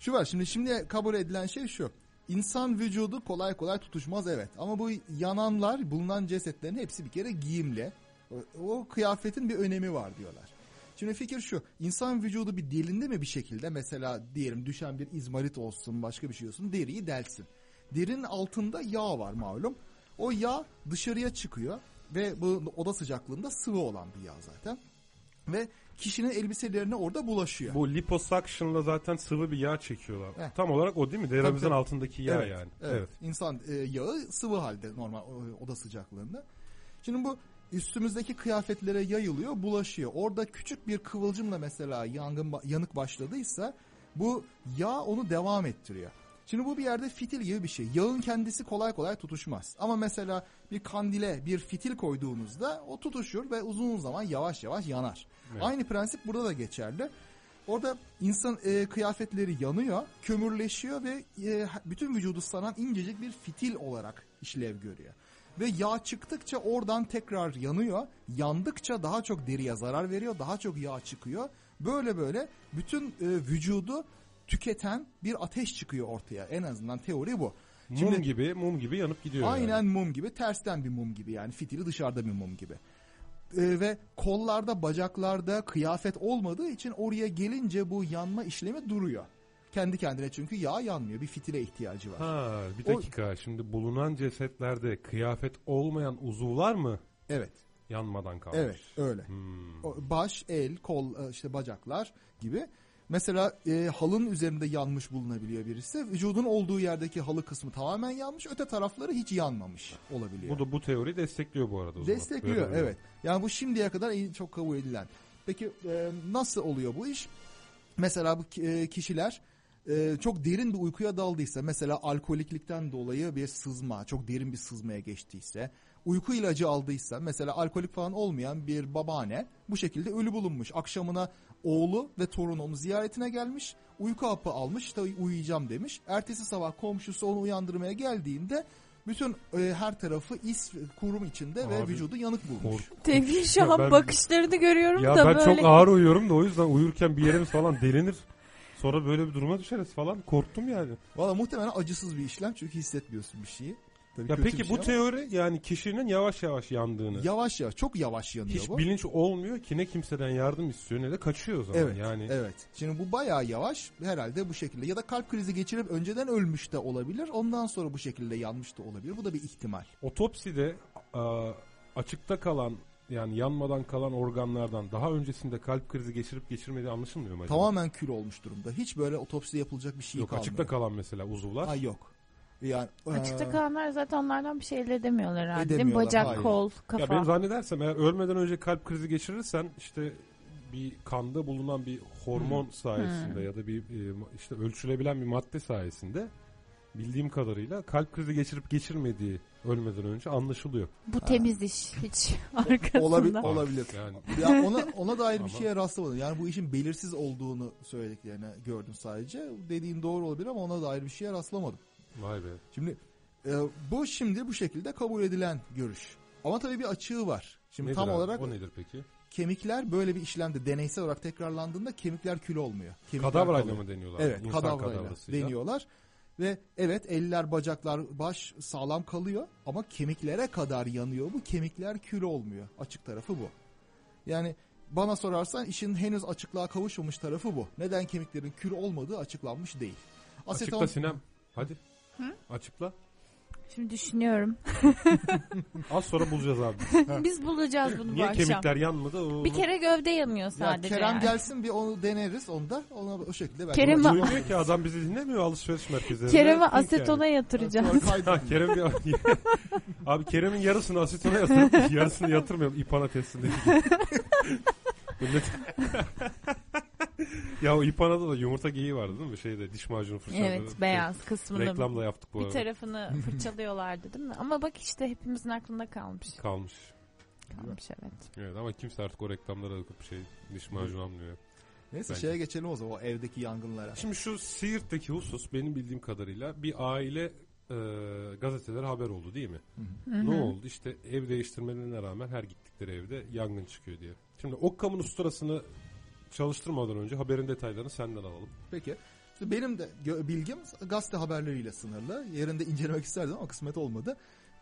şu var şimdi şimdi kabul edilen şey şu. İnsan vücudu kolay kolay tutuşmaz evet. Ama bu yananlar bulunan cesetlerin hepsi bir kere giyimli. O, o kıyafetin bir önemi var diyorlar. Şimdi fikir şu. insan vücudu bir delindi mi bir şekilde mesela diyelim düşen bir izmarit olsun başka bir şey olsun deriyi delsin. Derinin altında yağ var malum. O yağ dışarıya çıkıyor ve bu oda sıcaklığında sıvı olan bir yağ zaten. Ve kişinin elbiselerine orada bulaşıyor. Bu liposuction'la zaten sıvı bir yağ çekiyorlar. Heh. Tam olarak o değil mi? Derimizin altındaki yağ evet, yani. Evet. Evet. İnsan e, yağı sıvı halde normal o- oda sıcaklığında. Şimdi bu üstümüzdeki kıyafetlere yayılıyor, bulaşıyor. Orada küçük bir kıvılcımla mesela yangın yanık başladıysa bu yağ onu devam ettiriyor. Şimdi bu bir yerde fitil gibi bir şey. Yağın kendisi kolay kolay tutuşmaz. Ama mesela bir kandile bir fitil koyduğunuzda o tutuşur ve uzun zaman yavaş yavaş yanar. Evet. Aynı prensip burada da geçerli. Orada insan e, kıyafetleri yanıyor, kömürleşiyor ve e, bütün vücudu saran incecik bir fitil olarak işlev görüyor. Ve yağ çıktıkça oradan tekrar yanıyor. Yandıkça daha çok deriye zarar veriyor, daha çok yağ çıkıyor. Böyle böyle bütün e, vücudu tüketen bir ateş çıkıyor ortaya. En azından teori bu. Mum gibi mum gibi yanıp gidiyor. Aynen yani. mum gibi tersten bir mum gibi yani fitili dışarıda bir mum gibi. Ee, ve kollarda bacaklarda kıyafet olmadığı için oraya gelince bu yanma işlemi duruyor. Kendi kendine çünkü yağ yanmıyor bir fitile ihtiyacı var. Ha bir O- dakika şimdi bulunan cesetlerde kıyafet olmayan uzuvlar mı Evet yanmadan kalmış? evet öyle. Hmm. O Baş, el, kol, e, işte bacaklar gibi. Mesela e, halının üzerinde yanmış bulunabiliyor birisi. Vücudun olduğu yerdeki halı kısmı tamamen yanmış. Öte tarafları hiç yanmamış olabiliyor. Bu da bu teori destekliyor bu arada. o. Destekliyor Böyle evet. Yani bu şimdiye kadar en çok kabul edilen. Peki e, nasıl oluyor bu iş? Mesela bu e, kişiler e, çok derin bir uykuya daldıysa mesela alkoliklikten dolayı bir sızma, çok derin bir sızmaya geçtiyse, uyku ilacı aldıysa mesela alkolik falan olmayan bir babaanne bu şekilde ölü bulunmuş. Akşamına oğlu ve torunu onu ziyaretine gelmiş. Uyku hapı almış işte uyuyacağım demiş. Ertesi sabah komşusu onu uyandırmaya geldiğinde bütün e, her tarafı is kurum içinde ve Abi, vücudu yanık bulmuş. Tevfik şu an ben- bakışlarını görüyorum Ya da ben böyle. çok ağır uyuyorum da o yüzden uyurken bir yerimiz falan delinir. Sonra böyle bir duruma düşeriz falan. Korktum yani. Valla muhtemelen acısız bir işlem çünkü hissetmiyorsun bir şeyi. Tabii Ya peki bir bu şey ama teori yani kişinin yavaş yavaş yandığını. yavaş yavaş çok yavaş yanıyor hiç bu. bilinç olmuyor ki ne kimseden yardım istiyor ne de kaçıyor o zaman. Evet, yani evet. Şimdi bu bayağı yavaş herhalde bu şekilde ya da kalp krizi geçirip önceden ölmüş de olabilir. Ondan sonra bu şekilde yanmış da olabilir. Bu da bir ihtimal. otopside açıkta kalan yani yanmadan kalan organlardan daha öncesinde kalp krizi geçirip geçirmediği anlaşılmıyor mu acaba? Tamamen kül olmuş durumda. Hiç böyle otopsi yapılacak bir şey Yok kalmıyor. açıkta kalan mesela uzuvlar. Ay yok. Yani Açıkta eee, kalanlar zaten onlardan bir şey elde edemiyorlar herhalde. değil mi? Edemiyorlar, Bacak, hayır. kol, kafa. Ya benim zannedersem eğer ölmeden önce kalp krizi geçirirsen işte bir kanda bulunan bir hormon sayesinde ya da bir e, işte ölçülebilen bir madde sayesinde bildiğim kadarıyla kalp krizi geçirip geçirmediği ölmeden önce anlaşılıyor. Bu temiz iş. Hiç arkasında. Olabi- olabilir. Yani ya ona ona dair bir şeye rastlamadım. Yani bu işin belirsiz olduğunu söylediklerini gördüm sadece. Dediğin doğru olabilir ama ona dair bir şeye rastlamadım. vay be. Şimdi e, bu şimdi bu şekilde kabul edilen görüş. Ama tabii bir açığı var. Şimdi Nedir tam abi? olarak o nedir peki? kemikler böyle bir işlemde deneysel olarak tekrarlandığında kemikler kül olmuyor. Kemikler Kadavrayla kalıyor. mı deniyorlar? Evet, İnsan kadavrayla deniyorlar. Ve evet eller, bacaklar, baş sağlam kalıyor ama kemiklere kadar yanıyor bu. Kemikler kül olmuyor. Açık tarafı bu. Yani bana sorarsan işin henüz açıklığa kavuşmamış tarafı bu. Neden kemiklerin kül olmadığı açıklanmış değil. Açıkla Sinem. Hadi. Açıkla. Şimdi düşünüyorum. Az sonra bulacağız abi. Biz bulacağız bunu bu Niye akşam. kemikler yanmadı? O, Bir kere gövde yanıyor Ya sadece. Kerem yani. gelsin bir onu deneriz onda. Ona o şekilde belki Kerem-. Duymuyor ki adam bizi dinlemiyor alışveriş merkezlerinde. Kerem'i Think asetona yani. yatıracağız. Ha, Kerem bir... Abi Kerem'in yarısını asetona yatırıp yarısını yatırmayalım İPANA testinde. Millet... ya o İPANA'da da yumurta geyiği vardı değil mi? Şeyde diş macunu fırçaladı. evet beyaz kısmını Reklamla yaptık bu bir arada. tarafını fırçalıyorlardı değil mi? Ama bak işte hepimizin aklında kalmış. Kalmış. Kalmış evet. Evet ama kimse artık o reklamlara bakıp şey diş macunu almıyor. Neyse Bence. şeye geçelim o zaman o evdeki yangınlara. Şimdi şu Siirt'teki husus benim bildiğim kadarıyla bir aile e, gazetelere haber oldu değil mi? Ne oldu? İşte ev değiştirmelerine rağmen her gittikleri evde yangın çıkıyor diye. Şimdi Okkam'ın usturasını çalıştırmadan önce haberin detaylarını senden alalım. Peki. İşte benim de bilgim gazete haberleriyle sınırlı. Yerinde incelemek isterdim ama kısmet olmadı.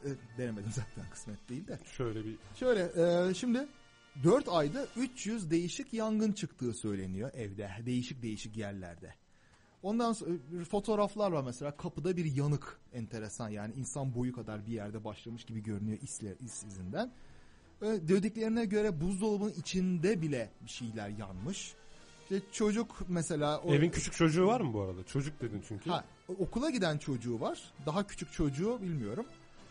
E, denemedim zaten kısmet değil de. Şöyle bir Şöyle e, şimdi 4 ayda 300 değişik yangın çıktığı söyleniyor evde. Değişik değişik yerlerde. Ondan sonra e, fotoğraflar var mesela kapıda bir yanık enteresan yani insan boyu kadar bir yerde başlamış gibi görünüyor isle, is izinden. E, dediklerine göre buzdolabının içinde bile bir şeyler yanmış. İşte çocuk mesela o- evin küçük çocuğu var mı bu arada? Çocuk dedin çünkü. Ha, okula giden çocuğu var. Daha küçük çocuğu bilmiyorum.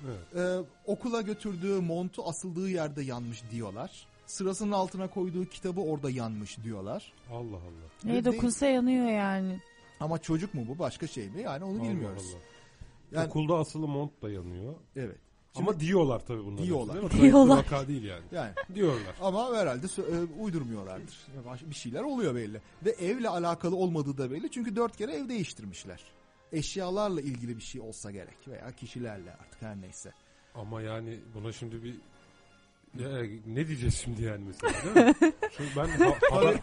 Evet. Ee, okula götürdüğü montu asıldığı yerde yanmış diyorlar. Sırasının altına koyduğu kitabı orada yanmış diyorlar. Allah Allah. De- dokunsa yanıyor yani. Ama çocuk mu bu başka şey mi? Yani onu Allah bilmiyoruz. Allah. Yani Okulda asılı mont da yanıyor. evet. Ama diyorlar tabii bunları. Diyorlar. Değil mi? Diyorlar. Vaka değil yani. Yani Diyorlar. ama herhalde e, uydurmuyorlardır. Bir şeyler oluyor belli. Ve evle alakalı olmadığı da belli. Çünkü dört kere ev değiştirmişler. Eşyalarla ilgili bir şey olsa gerek veya kişilerle artık her neyse. Ama yani buna şimdi bir Ya, ne diyeceğiz şimdi yani mesela değil mi? Çünkü ben ha- haber,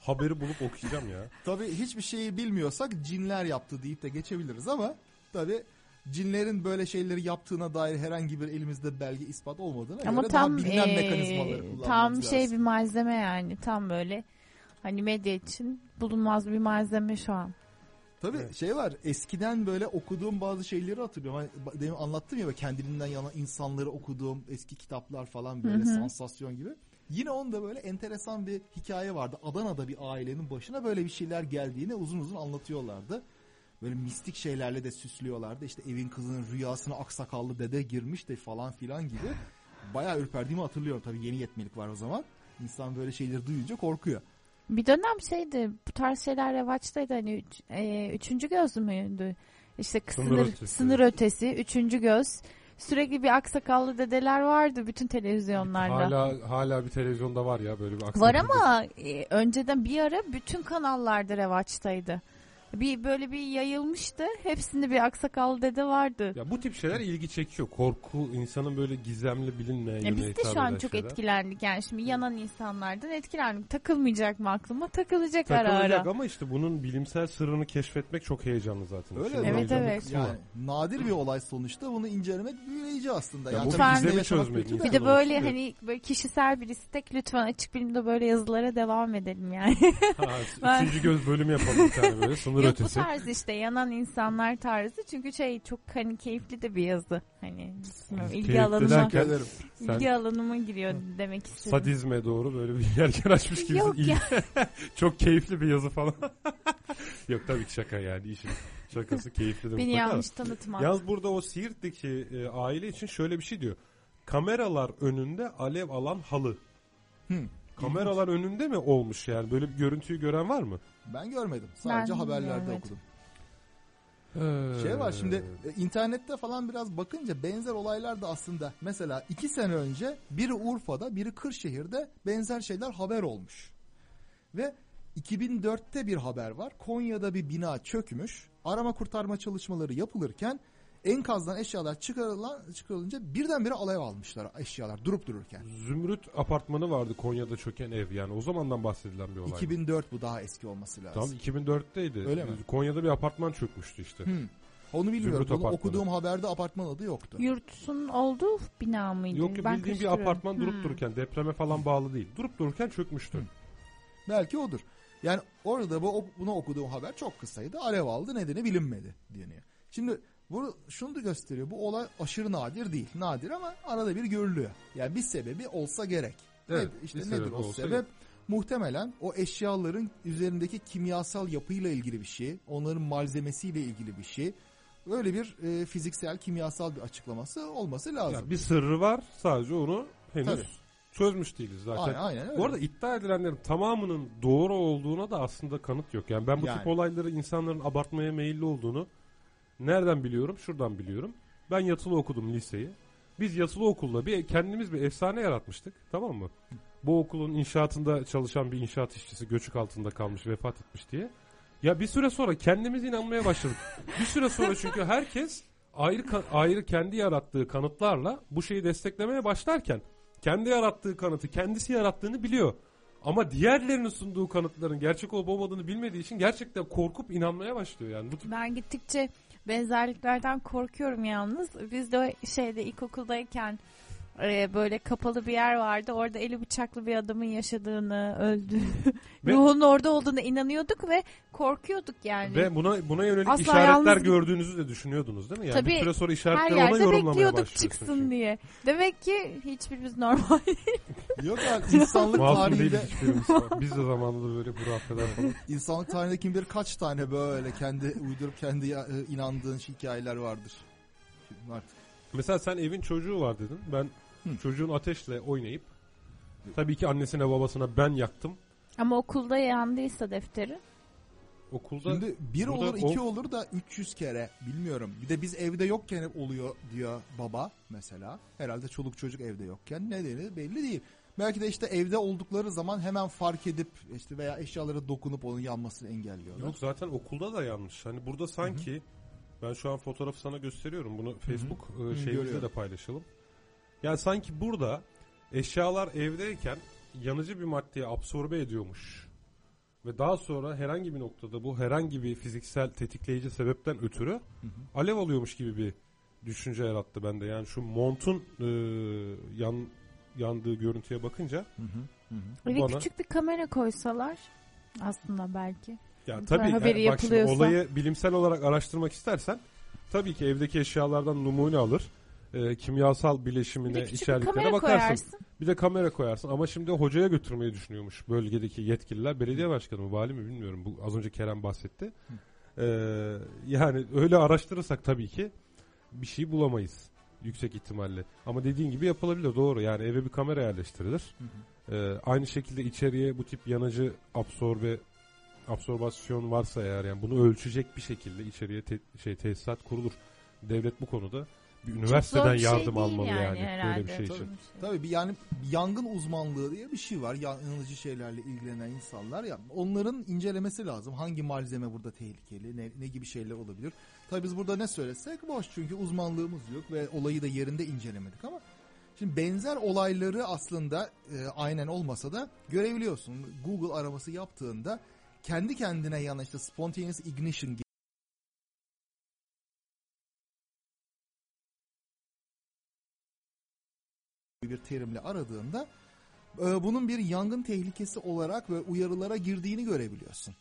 haberi bulup okuyacağım ya. Tabii hiçbir şeyi bilmiyorsak cinler yaptı deyip de geçebiliriz ama tabii cinlerin böyle şeyleri yaptığına dair herhangi bir elimizde belge ispat olmadığına Ama göre tam daha bilinen eee, mekanizmaları kullanmamız tam şey lazım. bir malzeme yani tam böyle hani medya için bulunmaz bir malzeme şu an. Tabii Evet. şey var eskiden böyle okuduğum bazı şeyleri hatırlıyorum. Hani demin anlattım ya kendiliğinden yana insanları okuduğum eski kitaplar falan böyle Hı hı. sansasyon gibi. Yine onda böyle enteresan bir hikaye vardı. Adana'da bir ailenin başına böyle bir şeyler geldiğini uzun uzun anlatıyorlardı. Böyle mistik şeylerle de süslüyorlardı. İşte evin kızının rüyasına aksakallı dede girmiş de falan filan gibi. Bayağı ürperdiğimi hatırlıyorum. Tabii yeni yetmelik var o zaman. İnsan böyle şeyleri duyunca korkuyor. Bir dönem şeydi bu tarz şeyler revaçtaydı hani üç, e, üçüncü göz müydü? İşte Sınır sınır, ötesi. sınır ötesi, üçüncü göz. Sürekli bir aksakallı dedeler vardı bütün televizyonlarda. Hala hala bir televizyonda var ya böyle bir aksiyon. Var ama e, önceden bir ara bütün kanallarda revaçtaydı. Bir böyle bir yayılmıştı. Hepsinde bir aksakallı dede vardı. Ya bu tip şeyler ilgi çekiyor. Korku insanın böyle gizemli bilinmeyen Ya biz de şu an çok şeyler. etkilendik yani şimdi yanan insanlardan etkilendik. Takılmayacak mı aklıma? Takılacak, ara Takılacak ara. ama işte bunun bilimsel sırrını keşfetmek çok heyecanlı zaten. Öyle mi? Evet, evet. Yani nadir bir olay sonuçta bunu incelemek büyüleyici aslında. Ya Yani bu gizemi yaşamak çözmek. Bir de böyle hani böyle kişisel bir istek lütfen açık bilimde böyle yazılara devam edelim yani. Ha, üçüncü göz bölümü yapalım bir tane böyle sınır Yok bu ötesi. tarz işte yanan insanlar tarzı çünkü şey çok hani keyifli de bir yazı. Hani bilmiyorum, ilgi Keyifli alanıma derken- ilgi alanıma giriyor demek istedim. Sadizme doğru böyle bir yelken açmış gibisin. Yok ya. çok keyifli bir yazı falan. Yok tabii ki şaka yani işin şakası keyifli de Beni yanlış tanıtma. Yalnız burada o Siirt'teki e, aile için şöyle bir şey diyor. Kameralar önünde alev alan halı. Hı. Kameralar önünde mi olmuş yani? Böyle bir görüntüyü gören var mı? Ben görmedim. Sadece Ben haberlerde görmedim. okudum. Şey var şimdi e, internette falan biraz bakınca benzer olaylar da aslında mesela iki sene önce biri Urfa'da biri Kırşehir'de benzer şeyler haber olmuş. Ve 2004'te bir haber var. Konya'da bir bina çökmüş. Arama kurtarma çalışmaları yapılırken enkazdan eşyalar çıkarılan, çıkarılınca birdenbire alev almışlar eşyalar durup dururken. Zümrüt apartmanı vardı Konya'da çöken ev yani o zamandan bahsedilen bir olay. 2004 bu daha eski olması lazım. Tam 2004'teydi. Öyle mi? Konya'da bir apartman çökmüştü işte. Hı. Onu bilmiyorum. Bunu okuduğum haberde apartman adı yoktu. Yurtsun olduğu bina mıydı? Yok Ben bildiğin bir apartman durup Hmm. dururken depreme falan bağlı değil. Durup dururken çökmüştü. Hı. Belki odur. Yani orada bu bunu okuduğum haber çok kısaydı. Alev aldı nedeni bilinmedi deniyor. Şimdi bu şunu da gösteriyor. Bu olay aşırı nadir değil. Nadir ama arada bir görülüyor. Yani bir sebebi olsa gerek. Evet, Nedir? İşte nedir o sebep? gerek. Muhtemelen o eşyaların üzerindeki kimyasal yapıyla ilgili bir şey, onların malzemesiyle ilgili bir şey. Öyle bir e, fiziksel, kimyasal bir açıklaması olması lazım. Yani bir sırrı var sadece onu henüz Tabii. çözmüş değiliz zaten. Aynen, aynen öyle. Bu arada iddia edilenlerin tamamının doğru olduğuna da aslında kanıt yok. Yani ben bu Yani. tip olayları insanların abartmaya meyilli olduğunu nereden biliyorum? Şuradan biliyorum. Ben yatılı okudum liseyi. Biz yatılı okulda bir kendimiz bir efsane yaratmıştık. Tamam mı? Bu okulun inşaatında çalışan bir inşaat işçisi göçük altında kalmış, vefat etmiş diye. Ya bir süre sonra kendimiz inanmaya başladık. bir süre sonra çünkü herkes ayrı ayrı kendi yarattığı kanıtlarla bu şeyi desteklemeye başlarken kendi yarattığı kanıtı kendisi yarattığını biliyor. Ama diğerlerinin sunduğu kanıtların gerçek olup olmadığını bilmediği için gerçekten korkup inanmaya başlıyor yani. Bu tip Ben gittikçe benzerliklerden korkuyorum yalnız. Biz de şeyde ilkokuldayken e, böyle kapalı bir yer vardı. Orada eli bıçaklı bir adamın yaşadığını, öldüğünü, Ve- ruhun orada olduğunu inanıyorduk ve korkuyorduk yani. ve buna buna yönelik Asla işaretler yalnız- gördüğünüzü de düşünüyordunuz değil mi? Yani Tabii, bir süre sonra Her işaretleri ona yorumlamaya bekliyorduk başlıyorsun çıksın çünkü. diye. Demek ki hiçbirimiz normal Yok yani insanlık değil tarihinde. Biz de zamanında böyle hurafeler falan. insanlık tarihinde kim bilir kaç tane böyle kendi uydurup kendi e, inandığın hikayeler vardır. Artık. Mesela sen evin çocuğu var dedin. Ben Hı. çocuğun ateşle oynayıp tabii ki annesine babasına ben yaktım. Ama okulda yandıysa defteri. okulda Şimdi bir burada olur iki o- olur da 300 kere bilmiyorum. Bir de biz evde yokken hep oluyor diyor baba mesela. Herhalde çoluk çocuk evde yokken nedeni belli değil. Belki de işte evde oldukları zaman hemen fark edip işte veya eşyalara dokunup onun yanmasını engelliyorlar. Yok zaten okulda da yanlış. Hani burada sanki ben şu an fotoğrafı sana gösteriyorum. Bunu Facebook e, şeyimizde görüyorum. de paylaşalım. Yani sanki burada eşyalar evdeyken yanıcı bir maddeyi absorbe ediyormuş. Ve daha sonra herhangi bir noktada bu herhangi bir fiziksel tetikleyici sebepten ötürü alev alıyormuş gibi bir düşünce yarattı bende. Yani şu montun e, yan yandığı görüntüye bakınca Eve Bana- küçük bir kamera koysalar aslında belki. Ya tabii haberi yani bak şimdi yapılıyorsa. olayı bilimsel olarak araştırmak istersen tabii ki evdeki eşyalardan numune alır. E, kimyasal Bir bileşimine, bir içeriklerine kamera bakarsın. koyarsın. Bir de kamera koyarsın ama şimdi hocaya götürmeyi düşünüyormuş bölgedeki yetkililer. Belediye başkanı mı, vali mi bilmiyorum. Bu az önce Kerem bahsetti. Ee, yani öyle araştırırsak tabii ki bir şey bulamayız yüksek ihtimalle. Ama dediğin gibi yapılabilir doğru. Yani eve bir kamera yerleştirilir. Ee, aynı şekilde içeriye bu tip yanıcı absorbe absorbasyon varsa eğer yani bunu ölçecek bir şekilde içeriye te- şey tesisat kurulur. Devlet bu konuda bir üniversiteden bir şey yardım almalı yani, herhalde. böyle bir şey için. Tabii. Tabii bir yani yangın uzmanlığı diye bir şey var. Yanıcı şeylerle ilgilenen insanlar ya onların incelemesi lazım. Hangi malzeme burada tehlikeli, ne, ne gibi şeyler olabilir. Tabii biz burada ne söylesek boş çünkü uzmanlığımız yok ve olayı da yerinde incelemedik ama şimdi benzer olayları aslında e, aynen olmasa da görebiliyorsun. Google araması yaptığında kendi kendine yanan işte spontaneous ignition bir terimle aradığında e, bunun bir yangın tehlikesi olarak ve uyarılara girdiğini görebiliyorsun.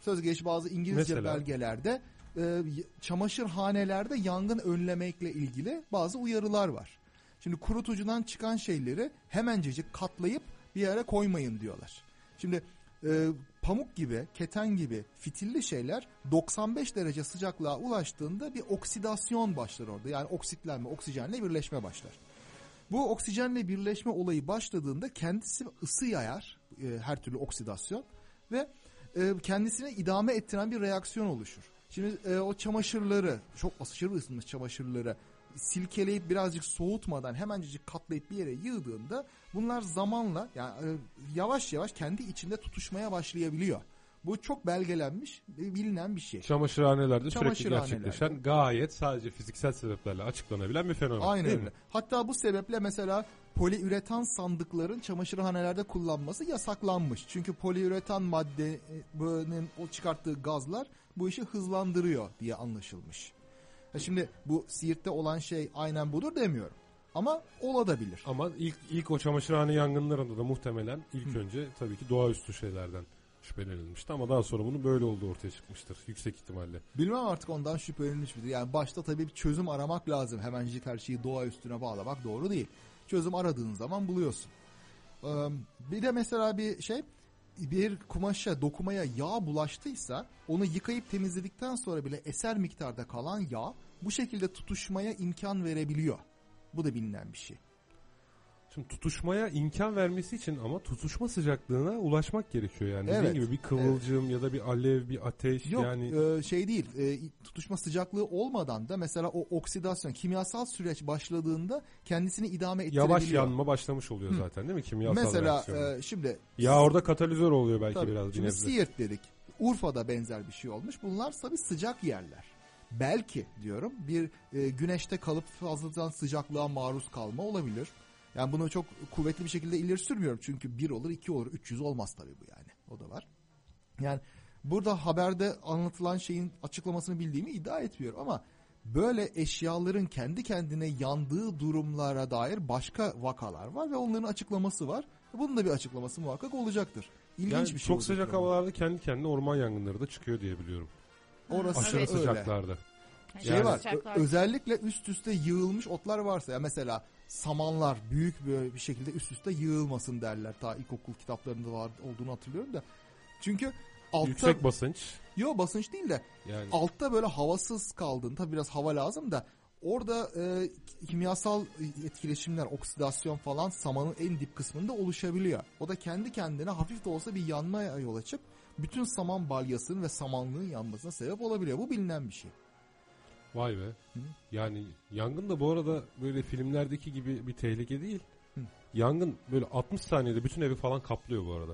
Söz gelişi bazı İngilizce Mesela? belgelerde e, çamaşırhanelerde yangın önlemekle ilgili bazı uyarılar var. Şimdi kurutucudan çıkan şeyleri hemencecik katlayıp bir yere koymayın diyorlar. Şimdi e, pamuk gibi, keten gibi fitilli şeyler 95 derece sıcaklığa ulaştığında bir oksidasyon başlar orada. Yani oksitlenme, oksijenle birleşme başlar. Bu oksijenle birleşme olayı başladığında kendisi ısı yayar, e, her türlü oksidasyon ve e, kendisine idame ettiren bir reaksiyon oluşur. Şimdi e, o çamaşırları, çok aşırı ısınmış çamaşırları silkeleyip birazcık soğutmadan hemencecik katlayıp bir yere yığdığında bunlar zamanla yani e, yavaş yavaş kendi içinde tutuşmaya başlayabiliyor. Bu çok belgelenmiş, e, bilinen bir şey. Çamaşırhanelerde sürekli gerçekleşen gayet sadece fiziksel sebeplerle açıklanabilen bir fenomen. Aynen öyle. mi? Hatta bu sebeple mesela poliüretan sandıkların çamaşırhanelerde kullanması yasaklanmış. Çünkü poliüretan maddenin o çıkarttığı gazlar bu işi hızlandırıyor diye anlaşılmış. Ha şimdi bu Siirt'te olan şey aynen budur demiyorum. Ama olabilir. Ama ilk ilk o çamaşırhane yangınlarında da muhtemelen ilk önce tabii ki doğaüstü şeylerden şüphelenilmişti ama daha sonra bunun böyle olduğu ortaya çıkmıştır yüksek ihtimalle. Bilmem artık ondan şüphelenmiş midir. Yani başta tabii bir çözüm aramak lazım. Hemencik her şeyi doğa üstüne bağlamak doğru değil. Çözüm aradığın zaman buluyorsun. Bir de mesela bir şey bir kumaşa dokumaya yağ bulaştıysa onu yıkayıp temizledikten sonra bile eser miktarda kalan yağ bu şekilde tutuşmaya imkan verebiliyor. Bu da bilinen bir şey. Şimdi tutuşmaya imkan vermesi için ama tutuşma sıcaklığına ulaşmak gerekiyor yani. Evet, Dediğin gibi bir kıvılcım ya da bir alev, bir ateş Yok yani e, şey değil e, tutuşma sıcaklığı olmadan da mesela o oksidasyon kimyasal süreç başladığında kendisini idame ettirebiliyor. yavaş yanma başlamış oluyor zaten değil mi kimyasal Mesela reaksiyon? e, şimdi ya orada katalizör oluyor belki Tabii. biraz bir Şimdi. Siirt dedik. Urfa'da benzer bir şey olmuş. Bunlar tabii sıcak yerler. Belki diyorum bir e, güneşte kalıp fazladan sıcaklığa maruz kalma olabilir. Yani bunu çok kuvvetli bir şekilde ileri sürmüyorum. Çünkü bir olur, iki olur, 300 olmaz tabii bu yani. O da var. Yani burada haberde anlatılan şeyin açıklamasını bildiğimi iddia etmiyorum ama böyle eşyaların kendi kendine yandığı durumlara dair başka vakalar var ve onların açıklaması var. Bunun da bir açıklaması muhakkak olacaktır. İlginç Yani bir şey. çok sıcak yani. havalarda kendi kendine orman yangınları da çıkıyor diye biliyorum. Orası Aşırı öyle. sıcaklarda. Şey Yani- var. Sıcaklar- özellikle üst üste yığılmış otlar varsa ya mesela samanlar büyük böyle bir şekilde üst üste yığılmasın derler. Ta ilkokul kitaplarında var olduğunu hatırlıyorum da. Çünkü altta Yüksek basınç yo basınç değil de yani altta böyle havasız kaldın. Tabi biraz hava lazım da orada e, kimyasal etkileşimler, oksidasyon falan samanın en dip kısmında oluşabiliyor. O da kendi kendine hafif de olsa bir yanmaya yol açıp bütün saman balyasının ve samanlığın yanmasına sebep olabiliyor. Bu bilinen bir şey. Vay be. Yani yangın da bu arada böyle filmlerdeki gibi bir tehlike değil. Hı. Yangın böyle 60 saniyede bütün evi falan kaplıyor bu arada.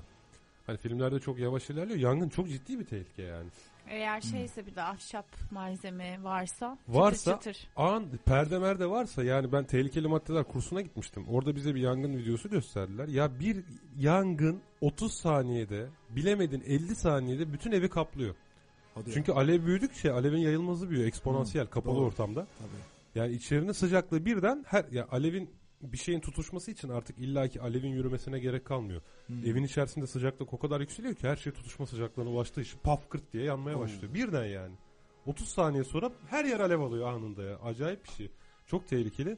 Hani filmlerde çok yavaş ilerliyor. Yangın çok ciddi bir tehlike yani. Eğer şeyse bir de ahşap malzeme varsa Varsa çıtır çıtır. an perde merde varsa yani ben tehlikeli maddeler kursuna gitmiştim. Orada bize bir yangın videosu gösterdiler. Ya bir yangın 30 saniyede bilemedin 50 saniyede bütün evi kaplıyor. Hadi Çünkü alev büyüdükçe alevin yayılması büyüyor eksponansiyel kapalı doğru. ortamda. Tabii. Yani içerinin sıcaklığı birden her ya alevin bir şeyin tutuşması için artık illaki alevin yürümesine gerek kalmıyor. Hmm. Evin içerisinde sıcaklık o kadar yükseliyor ki her şey tutuşma sıcaklığına ulaştığı için paf kırt diye yanmaya Oo. başlıyor. Birden yani. 30 saniye sonra her yer alev alıyor anında ya. Acayip bir şey. Çok tehlikeli.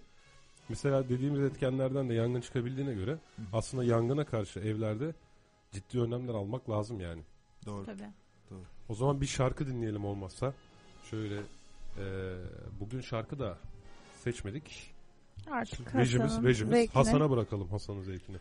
Mesela dediğimiz etkenlerden de yangın çıkabildiğine göre aslında yangına karşı evlerde ciddi önlemler almak lazım yani. Doğru. Tabii. O zaman bir şarkı dinleyelim olmazsa. Şöyle e, bugün şarkı da seçmedik. Artık Rejimiz, Hasan'ın rejimiz. zevkine. Hasan'a bırakalım Hasan'ın zevkini.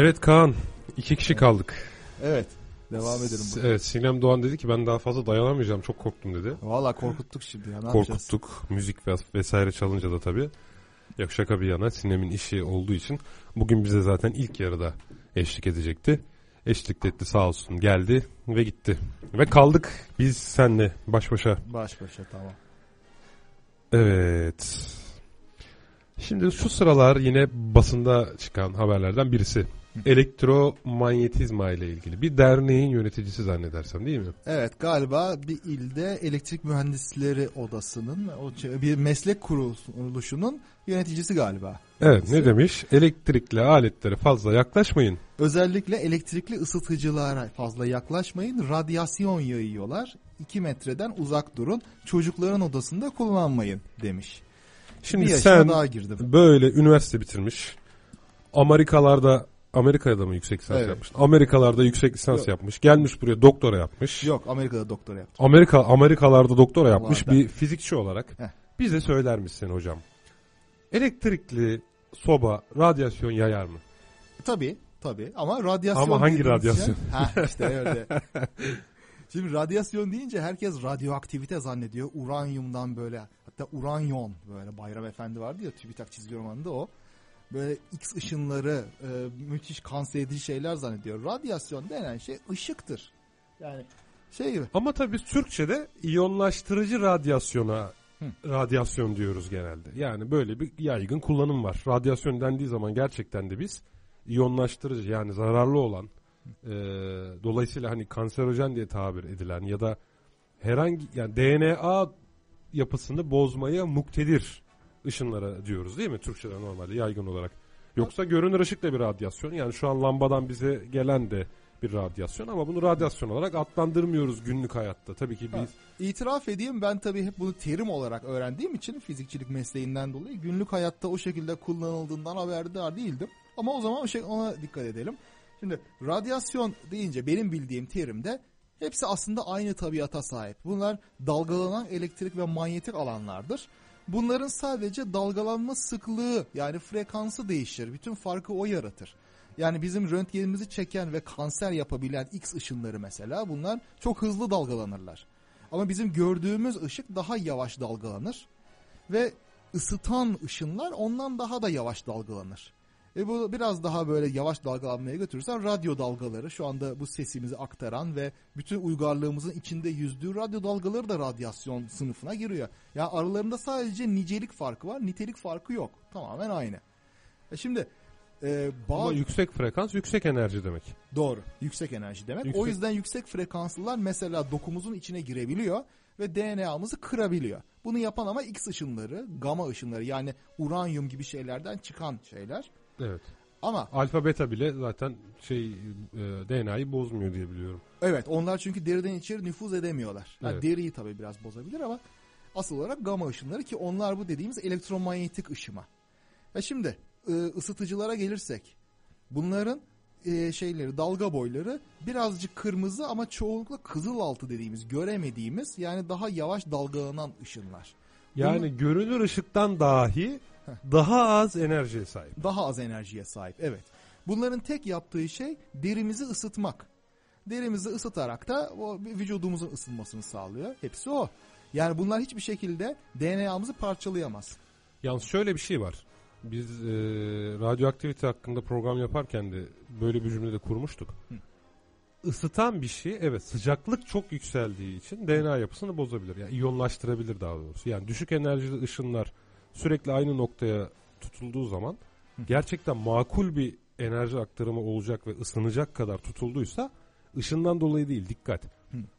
Evet Kaan. iki kişi kaldık. Evet. Devam edelim. S- Evet Sinem Doğan dedi ki ben daha fazla dayanamayacağım çok korktum dedi. Valla korkuttuk şimdi ya ne yapacağız? Korkuttuk. Müzik ve vesaire çalınca da tabii. Yok şaka bir yana Sinem'in işi olduğu için bugün bize zaten ilk yarıda eşlik edecekti. Eşlik etti sağ olsun geldi ve gitti. Ve kaldık biz senle baş başa. Baş başa tamam. Evet. Şimdi şu sıralar yine basında çıkan haberlerden birisi. Elektromanyetizma ile ilgili. Bir derneğin yöneticisi zannedersem değil mi? Evet galiba bir ilde elektrik mühendisleri odasının bir meslek kuruluşunun yöneticisi galiba. Evet ne demiş? Elektrikli aletlere fazla yaklaşmayın. Özellikle elektrikli ısıtıcılara fazla yaklaşmayın. Radyasyon yayıyorlar. 2 metreden uzak durun. Çocukların odasında kullanmayın demiş. Şimdi sen daha girdim. böyle üniversite bitirmiş. Amerikalarda Amerika'da mı yüksek lisans Evet. yapmış? Amerikalarda yüksek lisans Yok. yapmış. Gelmiş buraya doktora yapmış. Yok Amerika'da doktora yaptı. Amerika Amerikalarda doktora yapmış Vardı. bir fizikçi olarak. Heh. Bize söyler misin hocam? Elektrikli soba radyasyon yayar mı? Tabii tabii ama radyasyon Ama hangi radyasyon? Şey, ha işte öyle. Şimdi radyasyon deyince herkes radyoaktivite zannediyor. Uranyumdan böyle hatta uranyon böyle Bayram Efendi vardı ya TÜBİTAK çizgi romanında o. Böyle X ışınları e, müthiş kanser edici şeyler zannediyor. Radyasyon denen şey ışıktır. Yani şey gibi. Ama tabii biz Türkçe'de iyonlaştırıcı radyasyona Hı. radyasyon diyoruz genelde. Yani böyle bir yaygın kullanım var. Radyasyon dendiği zaman gerçekten de biz iyonlaştırıcı yani zararlı olan e, dolayısıyla hani kanserojen diye tabir edilen ya da herhangi yani DNA yapısını bozmaya muktedir ışınlara diyoruz değil mi Türkçe'de normalde yaygın olarak. Yoksa görünür ışık da bir radyasyon. Yani şu an lambadan bize gelen de bir radyasyon ama bunu radyasyon olarak adlandırmıyoruz günlük hayatta. Tabii ki biz İtiraf edeyim ben tabii hep bunu terim olarak öğrendiğim için fizikçilik mesleğinden dolayı günlük hayatta o şekilde kullanıldığından haberdar değildim. Ama o zaman o şey ona dikkat edelim. Şimdi radyasyon deyince benim bildiğim terimde hepsi aslında aynı tabiata sahip. Bunlar dalgalanan elektrik ve manyetik alanlardır. Bunların sadece dalgalanma sıklığı yani frekansı değişir. Bütün farkı o yaratır. Yani bizim röntgenimizi çeken ve kanser yapabilen X ışınları mesela bunlar çok hızlı dalgalanırlar. Ama bizim gördüğümüz ışık daha yavaş dalgalanır ve ısıtan ışınlar ondan daha da yavaş dalgalanır. Ve bu biraz daha böyle yavaş dalgalanmaya götürürsen radyo dalgaları şu anda bu sesimizi aktaran ve bütün uygarlığımızın içinde yüzdüğü radyo dalgaları da radyasyon sınıfına giriyor. Ya aralarında sadece nicelik farkı var, nitelik farkı yok. Tamamen aynı. E şimdi e, ama bazı yüksek frekans yüksek enerji demek. Doğru. Yüksek enerji demek. Yüksek- O yüzden yüksek frekanslılar mesela dokumuzun içine girebiliyor ve DNA'mızı kırabiliyor. Bunu yapan ama X ışınları, gamma ışınları yani uranyum gibi şeylerden çıkan şeyler. Evet. Ama Alfa beta bile zaten şey e, DNA'yı bozmuyor diye biliyorum. evet onlar çünkü deriden içeri nüfuz edemiyorlar. Ha, Evet. Deriyi tabii biraz bozabilir ama asıl olarak gamma ışınları ki onlar bu dediğimiz elektromanyetik ışıma. Ve şimdi e, ısıtıcılara gelirsek bunların e, şeyleri dalga boyları birazcık kırmızı ama çoğunlukla kızılaltı dediğimiz göremediğimiz yani daha yavaş dalgalanan ışınlar. Yani görünür ışıktan dahi daha az enerjiye sahip. Daha az enerjiye sahip evet. Bunların tek yaptığı şey derimizi ısıtmak. Derimizi ısıtarak da o vücudumuzun ısınmasını sağlıyor. Hepsi o. Yani bunlar hiçbir şekilde DNA'mızı parçalayamaz. Yalnız şöyle bir şey var. Biz e, radyoaktivite hakkında program yaparken de böyle bir cümle de kurmuştuk. Isıtan bir şey evet sıcaklık çok yükseldiği için DNA yapısını bozabilir. Yani iyonlaştırabilir daha doğrusu. Yani düşük enerjili ışınlar sürekli aynı noktaya tutulduğu zaman gerçekten makul bir enerji aktarımı olacak ve ısınacak kadar tutulduysa ışından dolayı değil dikkat.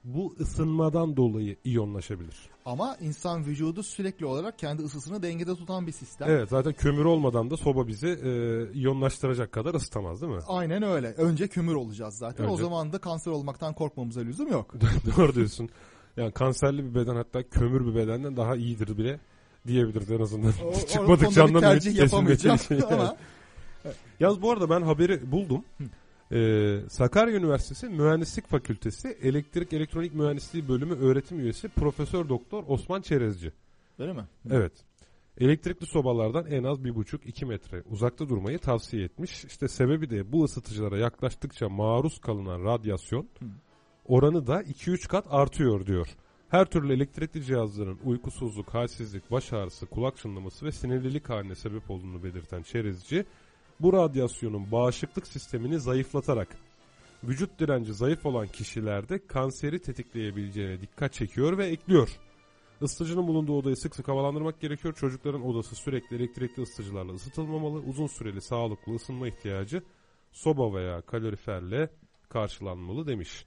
Bu ısınmadan dolayı iyonlaşabilir. Ama insan vücudu sürekli olarak kendi ısısını dengede tutan bir sistem. Evet zaten kömür olmadan da soba bizi e, iyonlaştıracak kadar ısıtamaz değil mi? Aynen öyle. Önce kömür olacağız zaten. O Önce- zaman da kanser olmaktan korkmamıza lüzum yok. Doğru diyorsun. Yani kanserli bir beden hatta kömür bir bedenden daha iyidir bile diyebiliriz en azından. O- Çıkmadıkça konuda bir tercih yapamayacağım Kesin bir- ama Yalnız bu arada ben haberi buldum. Ee, Sakarya Üniversitesi Mühendislik Fakültesi Elektrik Elektronik Mühendisliği Bölümü öğretim üyesi Profesör Doktor Osman Çerezci. öyle mi? Evet. Elektrikli sobalardan en az 1,5-2 metre uzakta durmayı tavsiye etmiş. İşte sebebi de bu ısıtıcılara yaklaştıkça maruz kalınan radyasyon oranı da 2-3 kat artıyor diyor. Her türlü elektrikli cihazların uykusuzluk, halsizlik, baş ağrısı, kulak çınlaması ve sinirlilik haline sebep olduğunu belirten çerezci, bu radyasyonun bağışıklık sistemini zayıflatarak vücut direnci zayıf olan kişilerde kanseri tetikleyebileceğine dikkat çekiyor ve ekliyor. Isıtıcının bulunduğu odayı sık sık havalandırmak gerekiyor. Çocukların odası sürekli elektrikli ısıtıcılarla ısıtılmamalı. Uzun süreli sağlıklı ısınma ihtiyacı soba veya kaloriferle karşılanmalı demiş.